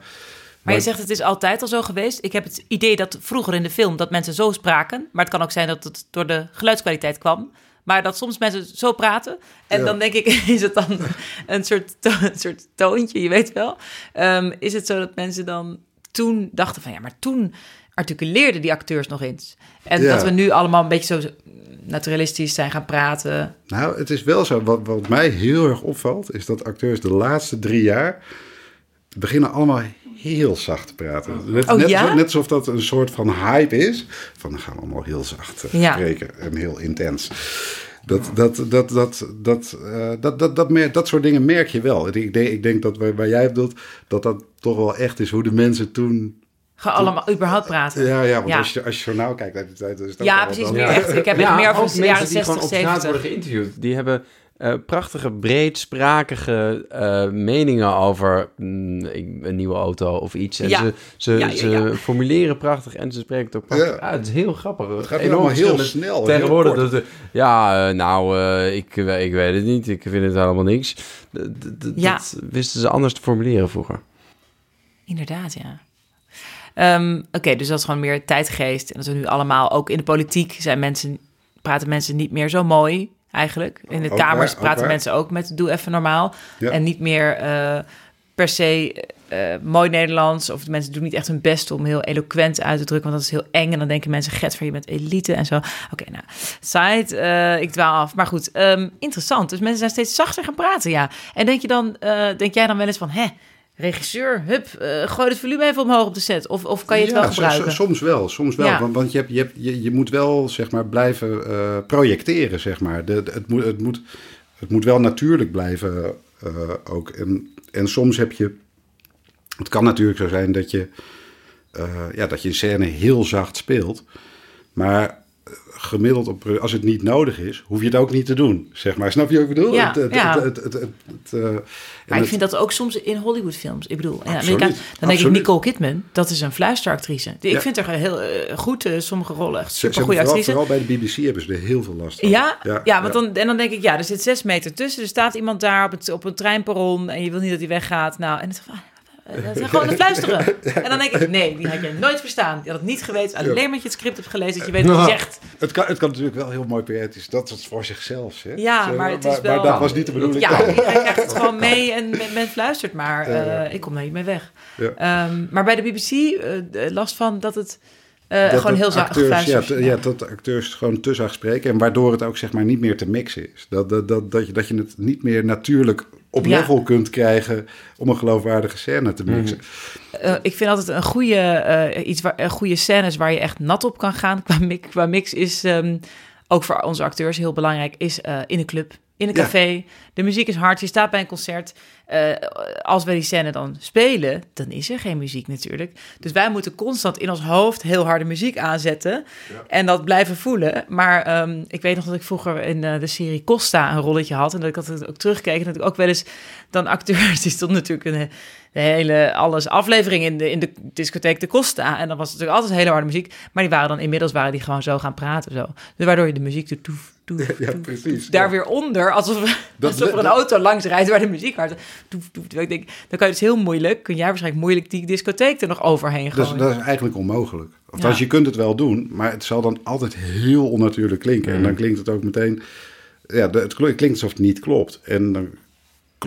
maar- je zegt het is altijd al zo geweest. Ik heb het idee dat vroeger in de film dat mensen zo spraken. Maar het kan ook zijn dat het door de geluidskwaliteit kwam. Maar dat soms mensen zo praten. En Ja. dan denk ik, is het dan een soort, to- een soort toontje, je weet wel. Ehm, is het zo dat mensen dan toen dachten van... ja, maar toen articuleerden die acteurs nog eens. En Ja. dat we nu allemaal een beetje zo naturalistisch zijn gaan praten. Nou, het is wel zo. Wat, wat mij heel erg opvalt, is dat acteurs de laatste drie jaar beginnen allemaal heel zacht te praten. Net, Oh, net, ja? zo- net alsof dat een soort van hype is. Van dan gaan we allemaal heel zacht eh, Ja. spreken en heel intens. Dat, dat, dat, dat, dat, eh, dat, dat, dat, mer- dat soort dingen merk je wel. Ik denk, ik denk dat waar, waar jij bedoelt, dat dat toch wel echt is hoe de mensen toen... Gaan allemaal überhaupt praten. Ja, ja want Ja. Als, je, als je journaal kijkt uit die tijd... is ook Ja, precies. Meer echt, ik heb echt meer over de mensen jaren die gewoon 60, op straat 70. worden geïnterviewd. Die hebben eh, prachtige, breedsprakige eh, meningen over mm, een nieuwe auto of iets. En Ja. ze, ze, Ja, ja, ze ja. formuleren prachtig en ze spreken het ook prachtig. Het is heel grappig. Het gaat allemaal heel snel, Tegenwoordig, dat, ja, eh, nou, eh, ik, ik weet het niet. Ik vind het helemaal niks. D-. Dat wisten ze anders te formuleren vroeger. Inderdaad, ja. Ehm, Oké, dus dat is gewoon meer tijdgeest. En dat we nu allemaal, ook in de politiek, zijn mensen, praten mensen niet meer zo mooi eigenlijk. In de Ook kamers waar, praten mensen ook met doe even normaal. Ja. En niet meer, eh, per se eh, mooi Nederlands. Of de mensen doen niet echt hun best om heel eloquent uit te drukken. Want dat is heel eng. En dan denken mensen, get van je bent elite en zo. Oké, nou, side, eh, ik dwaal af. Maar goed, ehm, interessant. Dus mensen zijn steeds zachter gaan praten, ja. En denk je dan, denk jij dan wel eens van, hè, regisseur, hup, eh, gooi het volume even omhoog op de set. Of, of kan je het Ja, wel gebruiken? so- soms wel, soms wel. Ja. Want, want je, hebt, je, hebt, je, je moet wel zeg maar, blijven eh, projecteren. Zeg maar. de, de- het, moet, het, moet, het moet wel natuurlijk blijven eh, ook. En, en soms heb je... Het kan natuurlijk zo zijn dat je, ja, dat je een scène heel zacht speelt. Maar gemiddeld, op, als het niet nodig is, hoef je het ook niet te doen. Zeg maar. Snap je wat ik bedoel? Ja, Het- het- ja. het- eh, Maar ik vind dat ook soms in Hollywoodfilms. Ik bedoel, Absoluut, Amerika, dan denk ik. Nicole Kidman, dat is een fluisteractrice. Die- Ik Ja. vind haar heel eh, goed, eh, sommige rollen, echt super goede vooral, actrice. vooral bij de BBC hebben ze er heel veel last van. Ja, ja, Ja, want ja. Dan, en dan denk ik, ja, er zit zes meter tussen. Er staat iemand daar op, het, op een treinperron en je wil niet dat hij weggaat. Nou, en het dat is gewoon fluisteren. En dan denk ik, nee, die had je nooit verstaan. Je had het niet geweten, alleen maar dat je het script hebt gelezen, dat je weet wat je zegt. Het kan, het kan natuurlijk wel heel mooi poëtisch. Dat is voor zichzelf. Hè? Ja, maar het is wel- Maar dat was niet de bedoeling. Ja, iedereen krijgt het gewoon mee en men, men fluistert maar. eh, ik kom daar niet mee weg. Ja. Ehm, maar bij de BBC eh, last van dat het eh, Dat- gewoon heel zacht ja, is. ja, dat de acteurs gewoon te zacht spreken. En waardoor het ook zeg maar niet meer te mixen is. Dat, dat, dat, dat, je, dat je het niet meer natuurlijk op Ja. level kunt krijgen om een geloofwaardige scène te mixen. Eh, ik vind altijd een goede, eh, iets waar, een goede scènes waar je echt nat op kan gaan qua, mix, qua mix is ehm, ook voor onze acteurs heel belangrijk, is eh, in een club, in een Ja. café. De muziek is hard, je staat bij een concert. Eh, als wij die scène dan spelen, dan is er geen muziek natuurlijk. Dus wij moeten constant in ons hoofd heel harde muziek aanzetten en dat blijven voelen. Maar ehm, ik weet nog dat ik vroeger in eh, de serie Costa een rolletje had en dat ik dat ook terugkeek en dat ik ook wel eens dan acteurs, die stonden natuurlijk een de hele alles aflevering in de, in de discotheek de Costa. En dan was het natuurlijk altijd hele harde muziek. Maar die waren dan inmiddels waren die gewoon zo gaan praten. Zo. Dus waardoor je de muziek doet. Toef, Ja, precies, daar ja. weer onder. Alsof, Dat- alsof er een dat- auto langs rijdt waar de muziek hard. Ik denk, dan kan je dus heel moeilijk, kun jij waarschijnlijk moeilijk die discotheek er nog overheen gooien. is, dat is eigenlijk onmogelijk. Althans, Ja. je kunt het wel doen, maar het zal dan altijd heel onnatuurlijk klinken. En dan klinkt het ook meteen... Ja, het klinkt alsof het niet klopt. En dan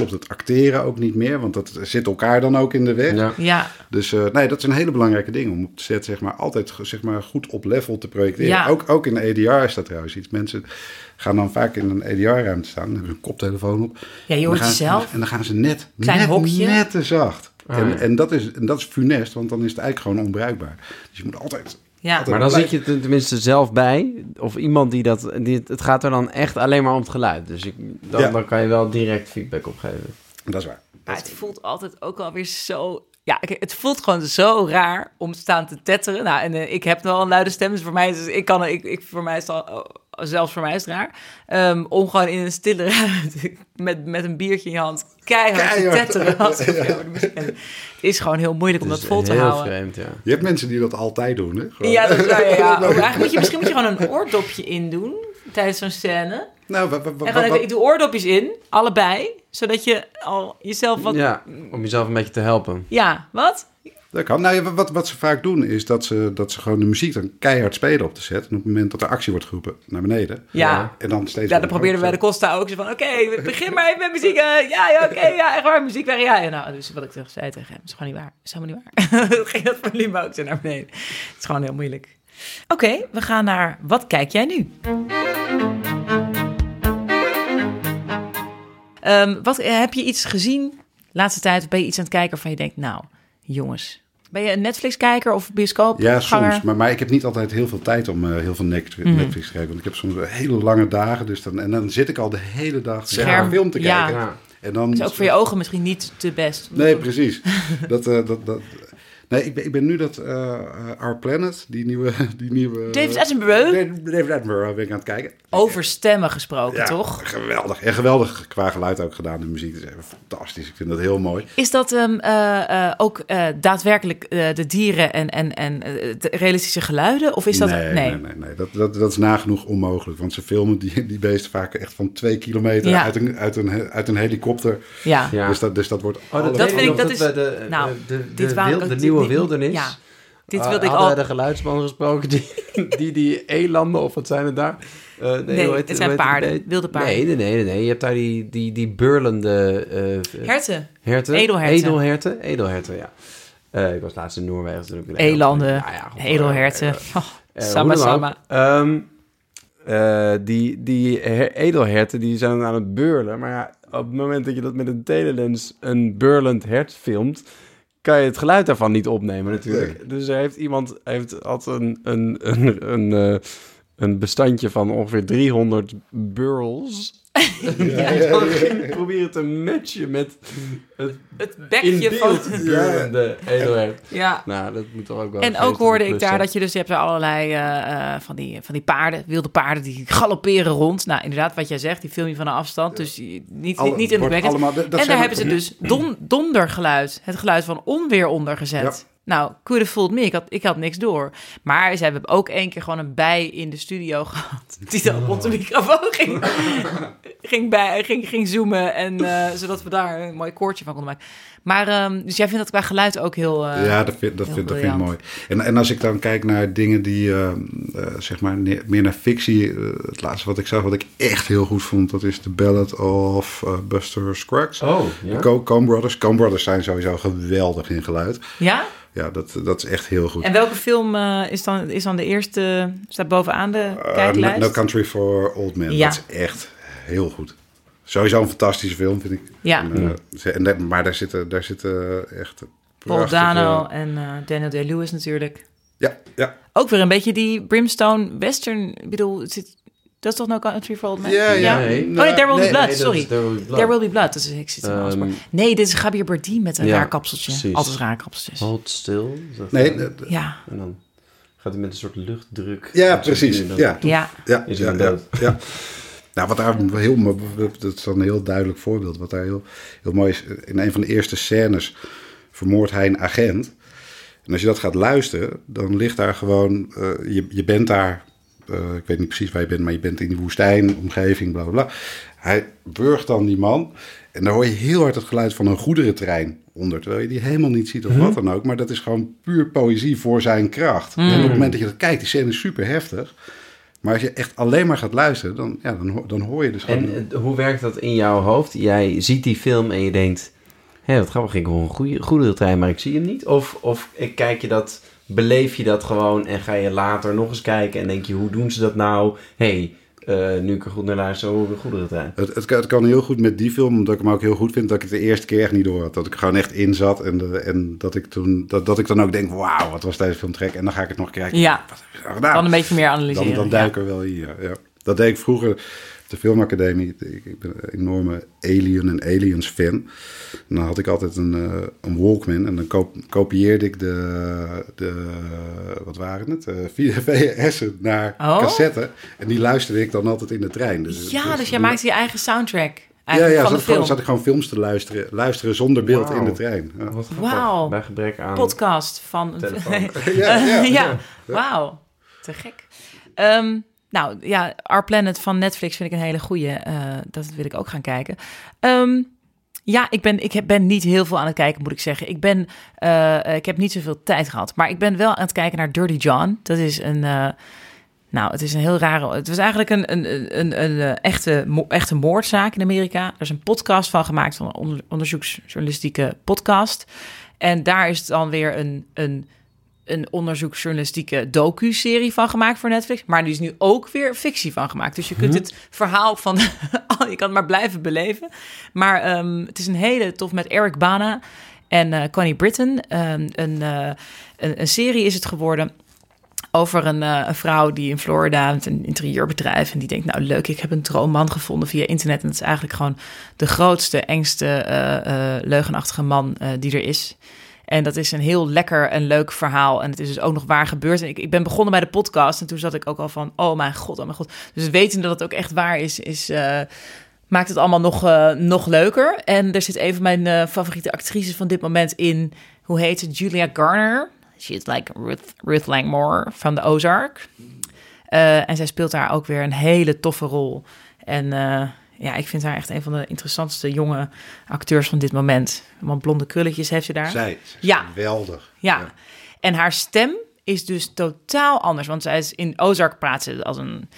klopt het acteren ook niet meer, want dat zit elkaar dan ook in de weg. Ja. Ja, Dus eh, nee, dat is een hele belangrijke ding om op de set zeg maar, altijd zeg maar, goed op level te projecteren. Ja. Ook, ook in de EDR is dat trouwens iets. Mensen gaan dan vaak in een EDR-ruimte staan, dan hebben ze een koptelefoon op. Ja, je En dan hoort gaan ze- jezelf. En dan gaan ze net, Klein net, hokje. net te zacht. Ah, en, en, dat is, en dat is funest, want dan is het eigenlijk gewoon onbruikbaar. Dus je moet altijd... ja. Maar dan zit je er tenminste zelf bij. Of iemand die dat... Die, het gaat er dan echt alleen maar om het geluid. Dus ik, dan, Ja. dan kan je wel direct feedback opgeven. Dat is waar. Maar het voelt altijd ook alweer zo... Ja, het voelt gewoon zo raar om te staan te tetteren. Nou, en eh, ik heb wel een luide stem, dus voor mij is het, ik kan, ik, ik, voor mij is het al, oh, zelfs voor mij is het raar. Ehm, om gewoon in een stille ruimte met, met een biertje in je hand keihard, Keihard. te tetteren. Het is gewoon heel moeilijk om Het dat vol te heel houden. vreemd, ja. Je hebt mensen die dat altijd doen, hè? Gewoon. Ja, dat is waar. Ja, ja. Oh, eigenlijk moet je, misschien moet je gewoon een oordopje in doen tijdens zo'n scène. Nou, wat, wat, wat, En gewoon even, wat- ik doe oordopjes in, allebei, zodat je al jezelf wat... Ja, Ja, om jezelf een beetje te helpen. wat? Dat kan. Nou, wat, wat ze vaak doen is dat ze, dat ze gewoon de muziek dan keihard spelen op de set. En op het moment dat er actie wordt geroepen, naar beneden. Ja. En dan steeds... Ja, dat probeerden wij de Costa ook. Zo van, oké, begin maar even met muziek. eh, ja, ja, oké, ja, echt waar, muziek weg. Ja, ja, nou, dus wat ik terug zei tegen hem, is gewoon niet waar. is helemaal niet waar. Dat ging dat volume ook zo naar beneden. Het is gewoon heel moeilijk. Oké, we gaan naar, wat kijk jij nu? Ehm, wat, eh, heb je iets gezien de laatste tijd? Of ben je iets aan het kijken waarvan je denkt, nou, jongens. Ben je een Netflix-kijker of bioscoop? Ja, soms. Maar, maar ik heb niet altijd heel veel tijd om eh, heel veel Netflix, Mhm. Netflix te kijken. Want ik heb soms hele lange dagen. Dus dan, en dan zit ik al de hele dag Scherm, een film te kijken. Ja. En dan, is ook voor je ogen misschien niet te best. Nee, precies. dat, eh, dat, dat, nee, ik ben, ik ben nu dat eh, eh, Our Planet, die nieuwe... Die nieuwe David Attenborough? David Attenborough ben ik aan het kijken. Over stemmen gesproken, Ja, toch? geweldig. En geweldig qua geluid ook gedaan. De muziek is even fantastisch. Ik vind dat heel mooi. Is dat ehm, eh, ook eh, daadwerkelijk eh, de dieren en, en, en de realistische geluiden? Of is dat... nee, nee, nee, nee. Dat, dat, dat is nagenoeg onmogelijk. Want ze filmen die, die beesten vaak echt van twee kilometer Ja. uit, een, uit, een, uit een helikopter. Ja. Ja. Dus, dat, dus dat wordt... Oh, dat, vind ik- dat is- de, nou, de, de, dit de, waren dit nieuwe wildernis. ja. Dit wilde ik hadden al... de geluidsman gesproken die die, die elanden, of wat zijn het daar? Eh, Nee, hoe heet het zijn paarden, Nee, wilde paarden. Nee, nee, nee, nee, nee. Je hebt daar die, die, die burlende eh, Herten. herten. Edelherten. Edelherten, edelherten, ja. Eh, ik was laatst in Noorwegen. ik Elanden, Ja, ja, goed, edelherten. Oh, eh, sama sama. Eh, die, die her- edelherten die zijn aan het beurlen. Maar ja, op het moment dat je dat met een telelens een beurlend hert filmt... kan je het geluid daarvan niet opnemen natuurlijk. Dus er heeft iemand heeft, had een, een, een, een, eh, een bestandje van ongeveer 300 burls... dan ging ik proberen te matchen met het Het bekje van... beurlende edelhert. Ja. Nou, dat moet toch ook wel... En ook hoorde ik daar dat je dus je hebt er allerlei eh, eh, van, die, van die paarden, wilde paarden, die galopperen rond. Nou, inderdaad, wat jij zegt, die film je van een afstand. Dus niet, Alle- niet, in allemaal- dat- dat En daar hebben ze dus don, dondergeluid, het geluid van onweer ondergezet. Nou, could have fooled me. Ik had, ik had niks door. Maar ze hebben ook één keer gewoon een bij in de studio gehad. Die dan rond de microfoon ging, ging, bij, ging, ging zoomen. En, eh, zodat we daar een mooi koortje van konden maken. Maar, ehm, dus jij vindt dat qua geluid ook heel... eh, ja, dat vind, dat vind, dat vind ik mooi. En, en als ik dan kijk naar dingen die, eh, eh, zeg maar, meer naar fictie. het laatste wat ik zag, wat ik echt heel goed vond, dat is The Ballad of Buster Scruggs. Oh, De ja. Co- Coen Brothers. Coen Brothers zijn sowieso geweldig in geluid. Ja? Ja, dat, dat is echt heel goed. En welke film eh, is, dan, is dan de eerste, staat bovenaan de Eh, kijklijst? no, No Country for Old Men. Ja. Dat is echt heel goed. Sowieso een fantastische film, vind ik. Ja. En, eh, en daar- maar daar zitten, daar zitten echt Paul Dano en eh, Daniel Day-Lewis natuurlijk. Ja, ja. Ook weer een beetje die brimstone western. Ik bedoel, het zit, dat is toch No Country for Old Men? Ja, ja. Nee. Oh nee, There Will Be Blood, nee, sorry. There Will Be Blood. There Will Be Blood. Dat is, ik zit in Osborne. Nee, dit is Gabriel Bardem met een ja, raar kapseltje. precies. Altijd raar kapseltjes. Hold dat- Nee, Ja, En dan gaat hij met een soort luchtdruk. ja, precies. Ja, ja. ja, Is ja. Nou, wat daar heel, dat is dan een heel duidelijk voorbeeld. Wat daar heel, heel mooi is, in een van de eerste scènes vermoordt hij een agent. En als je dat gaat luisteren, dan ligt daar gewoon, eh, je, je bent daar, eh, ik weet niet precies waar je bent, maar je bent in die woestijn, omgeving, bla bla bla. Hij burgt dan die man en dan hoor je heel hard het geluid van een goederentrein onder, terwijl je die helemaal niet ziet of wat dan ook. Maar dat is gewoon puur poëzie voor zijn kracht. En op het moment dat je dat kijkt, die scène is super heftig. Maar als je echt alleen maar gaat luisteren, dan, ja, dan, dan hoor je dus gewoon... En eh, hoe werkt dat in jouw hoofd? Jij ziet die film en je denkt... Hé, wat grappig, ik hoor een goede, goede trein, maar ik zie hem niet. Of, of ik kijk je dat, beleef je dat gewoon en ga je later nog eens kijken en denk je, hoe doen ze dat nou? Hé, hey, nu ik er goed naar luister, hoor ik een goede trein. Het, het, kan- het kan heel goed met die film, omdat ik hem ook heel goed vind, dat ik het de eerste keer echt niet door had. Dat ik er gewoon echt in zat en, de, en dat, ik toen, dat, dat ik dan ook denk, wauw, wat was deze film trek. En dan ga ik het nog kijken. Ja. Wat heb je nou gedaan? Dan een beetje meer analyseren. Dan, dan ja. duik ik er wel in, ja. Dat deed ik vroeger de filmacademie. Ik, ik ben een enorme Alien en Aliens fan. En dan had ik altijd een, eh, een Walkman en dan kopieerde ik de, de wat waren het, uh, VHS'en naar Oh. cassette. En die luisterde ik dan altijd in de trein. Dus, Ja, dus jij die- maakte je eigen soundtrack ja, eigenlijk ja van zat, gewoon, ik gewoon films te luisteren, luisteren zonder beeld in de trein. Ja. Wauw. Bij gebrek aan Podcast van... Ja, ja, ja, wauw. Te gek. Ehm, nou ja, Our Planet van Netflix vind ik een hele goeie. Eh, dat wil ik ook gaan kijken. Ehm, ja, ik ben, ik ben niet heel veel aan het kijken, moet ik zeggen. Ik, ben, eh, ik heb niet zoveel tijd gehad. Maar ik ben wel aan het kijken naar Dirty John. Dat is een... eh, nou, het is een heel rare... Het was eigenlijk een, een, een, een, echte, echte moordzaak in Amerika. Er is een podcast van gemaakt, van een onder- onderzoeksjournalistieke podcast. En daar is het dan weer een... een een onderzoeksjournalistieke docu-serie van gemaakt voor Netflix. Maar die is nu ook weer fictie van gemaakt. Dus je kunt het verhaal van... je kan het maar blijven beleven. Maar ehm, het is een hele tof met Eric Bana en eh Connie Britton. Ehm, een, eh, een, een serie is het geworden over een, eh, een vrouw die in Florida met een interieurbedrijf en die denkt, nou leuk, ik heb een droomman gevonden via internet en het is eigenlijk gewoon de grootste, engste, leugenachtige man die er is. En dat is een heel lekker en leuk verhaal. En het is dus ook nog waar gebeurd. En ik, ik ben begonnen bij de podcast. En toen zat ik ook al van, oh mijn god, oh mijn god. Dus weten dat het ook echt waar is, is uh, maakt het allemaal nog, uh, nog leuker. En er zit een van mijn uh, favoriete actrices van dit moment in. Hoe heet het? Julia Garner. She is like Ruth, Ruth Langmore van de Ozark. En zij speelt daar ook weer een hele toffe rol. En ja, ik vind haar echt een van de interessantste jonge acteurs van dit moment. Want blonde krulletjes heeft ze daar. Zij, ja. geweldig. Ja. ja. En haar stem is dus totaal anders. Want zij is in Ozark praat ze als een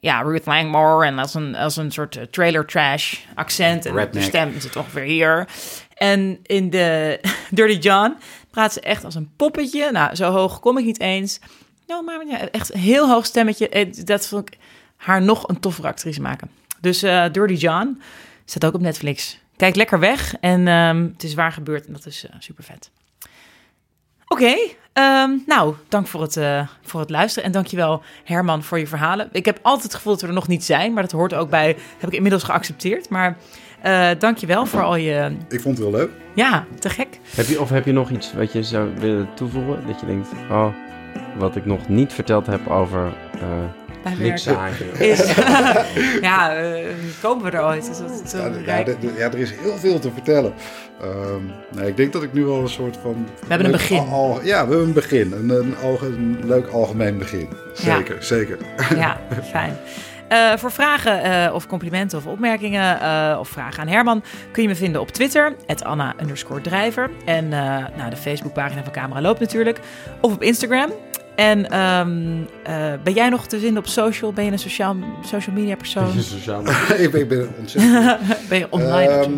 ja, Ruth Langmore en als een, als een soort eh, trailer trash accent. En de stem zit ongeveer hier. En in de Dirty John praat ze echt als een poppetje. Nou, zo hoog kom ik niet eens. Nou, maar ja, echt een heel hoog stemmetje. Dat vond ik haar nog een toffere actrice maken. Dus eh, Dirty John staat ook op Netflix. Kijk lekker weg. En ehm, het is waar gebeurd en dat is super vet. Oké, ehm, nou, dank voor het, eh, voor het luisteren. En dankjewel Herman voor je verhalen. Ik heb altijd het gevoel dat we er nog niet zijn, maar dat hoort ook bij, heb ik inmiddels geaccepteerd. Maar eh dankjewel voor al je, Ik vond het wel leuk. ja, te gek. Heb je, of heb je nog iets wat je zou willen toevoegen? Dat je denkt, oh, wat ik nog niet verteld heb over uh, Bij niks zaken. Is, ja, eh, komen we er ooit? Is dat zo Ja, er is heel veel te vertellen. Ehm, nee, ik denk dat ik nu wel een soort van... We hebben een begin. ja, we hebben een begin. Een, een, leuk algemeen begin. Zeker, zeker. Ja, fijn. Eh, voor vragen eh, of complimenten of opmerkingen eh, of vragen aan Herman kun je me vinden op Twitter, Anna underscore drijver. En eh, nou, de Facebookpagina van Camera Loopt natuurlijk. Of op Instagram. En ehm, eh, ben jij nog te vinden op social? Ben je een sociaal, social media persoon? Sociaal ik, ben, ik ben ontzettend... ben je online? Ehm,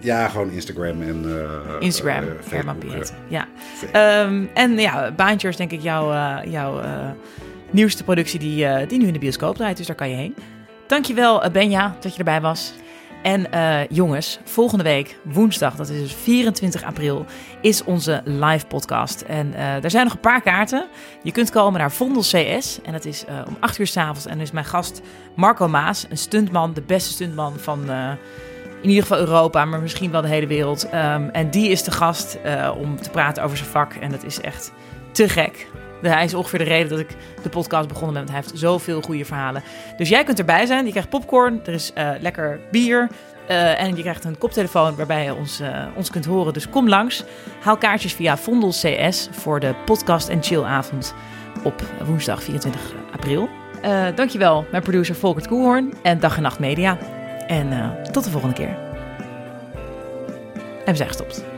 ja, gewoon Instagram en... eh, Instagram, eh, Herman Facebook, Piet. ja. Ehm, en ja, Baantje is denk ik jouw, eh, jouw eh, nieuwste productie die, eh, die nu in de bioscoop draait. Dus daar kan je heen. Dankjewel uh, Benja dat je erbij was. En eh, jongens, volgende week, woensdag, dat is dus 24 april, is onze live podcast. En eh er zijn nog een paar kaarten. Je kunt komen naar Vondel CS. En dat is eh, om 8 uur s'avonds. En dan is mijn gast Marco Maas, een stuntman, de beste stuntman van in ieder geval Europa, maar misschien wel de hele wereld. Ehm, en die is de gast om te praten over zijn vak. En dat is echt te gek. Hij is ongeveer de reden dat ik de podcast begonnen ben, want hij heeft zoveel goede verhalen. Dus jij kunt erbij zijn. Je krijgt popcorn, er is eh, lekker bier. eh, en je krijgt een koptelefoon waarbij je ons, eh, ons kunt horen. Dus kom langs. Haal kaartjes via Vondel CS voor de podcast en chillavond op woensdag 24 april. Dankjewel, mijn producer Volkert Koelhoorn en Dag en Nacht Media. En tot de volgende keer. En we zijn gestopt.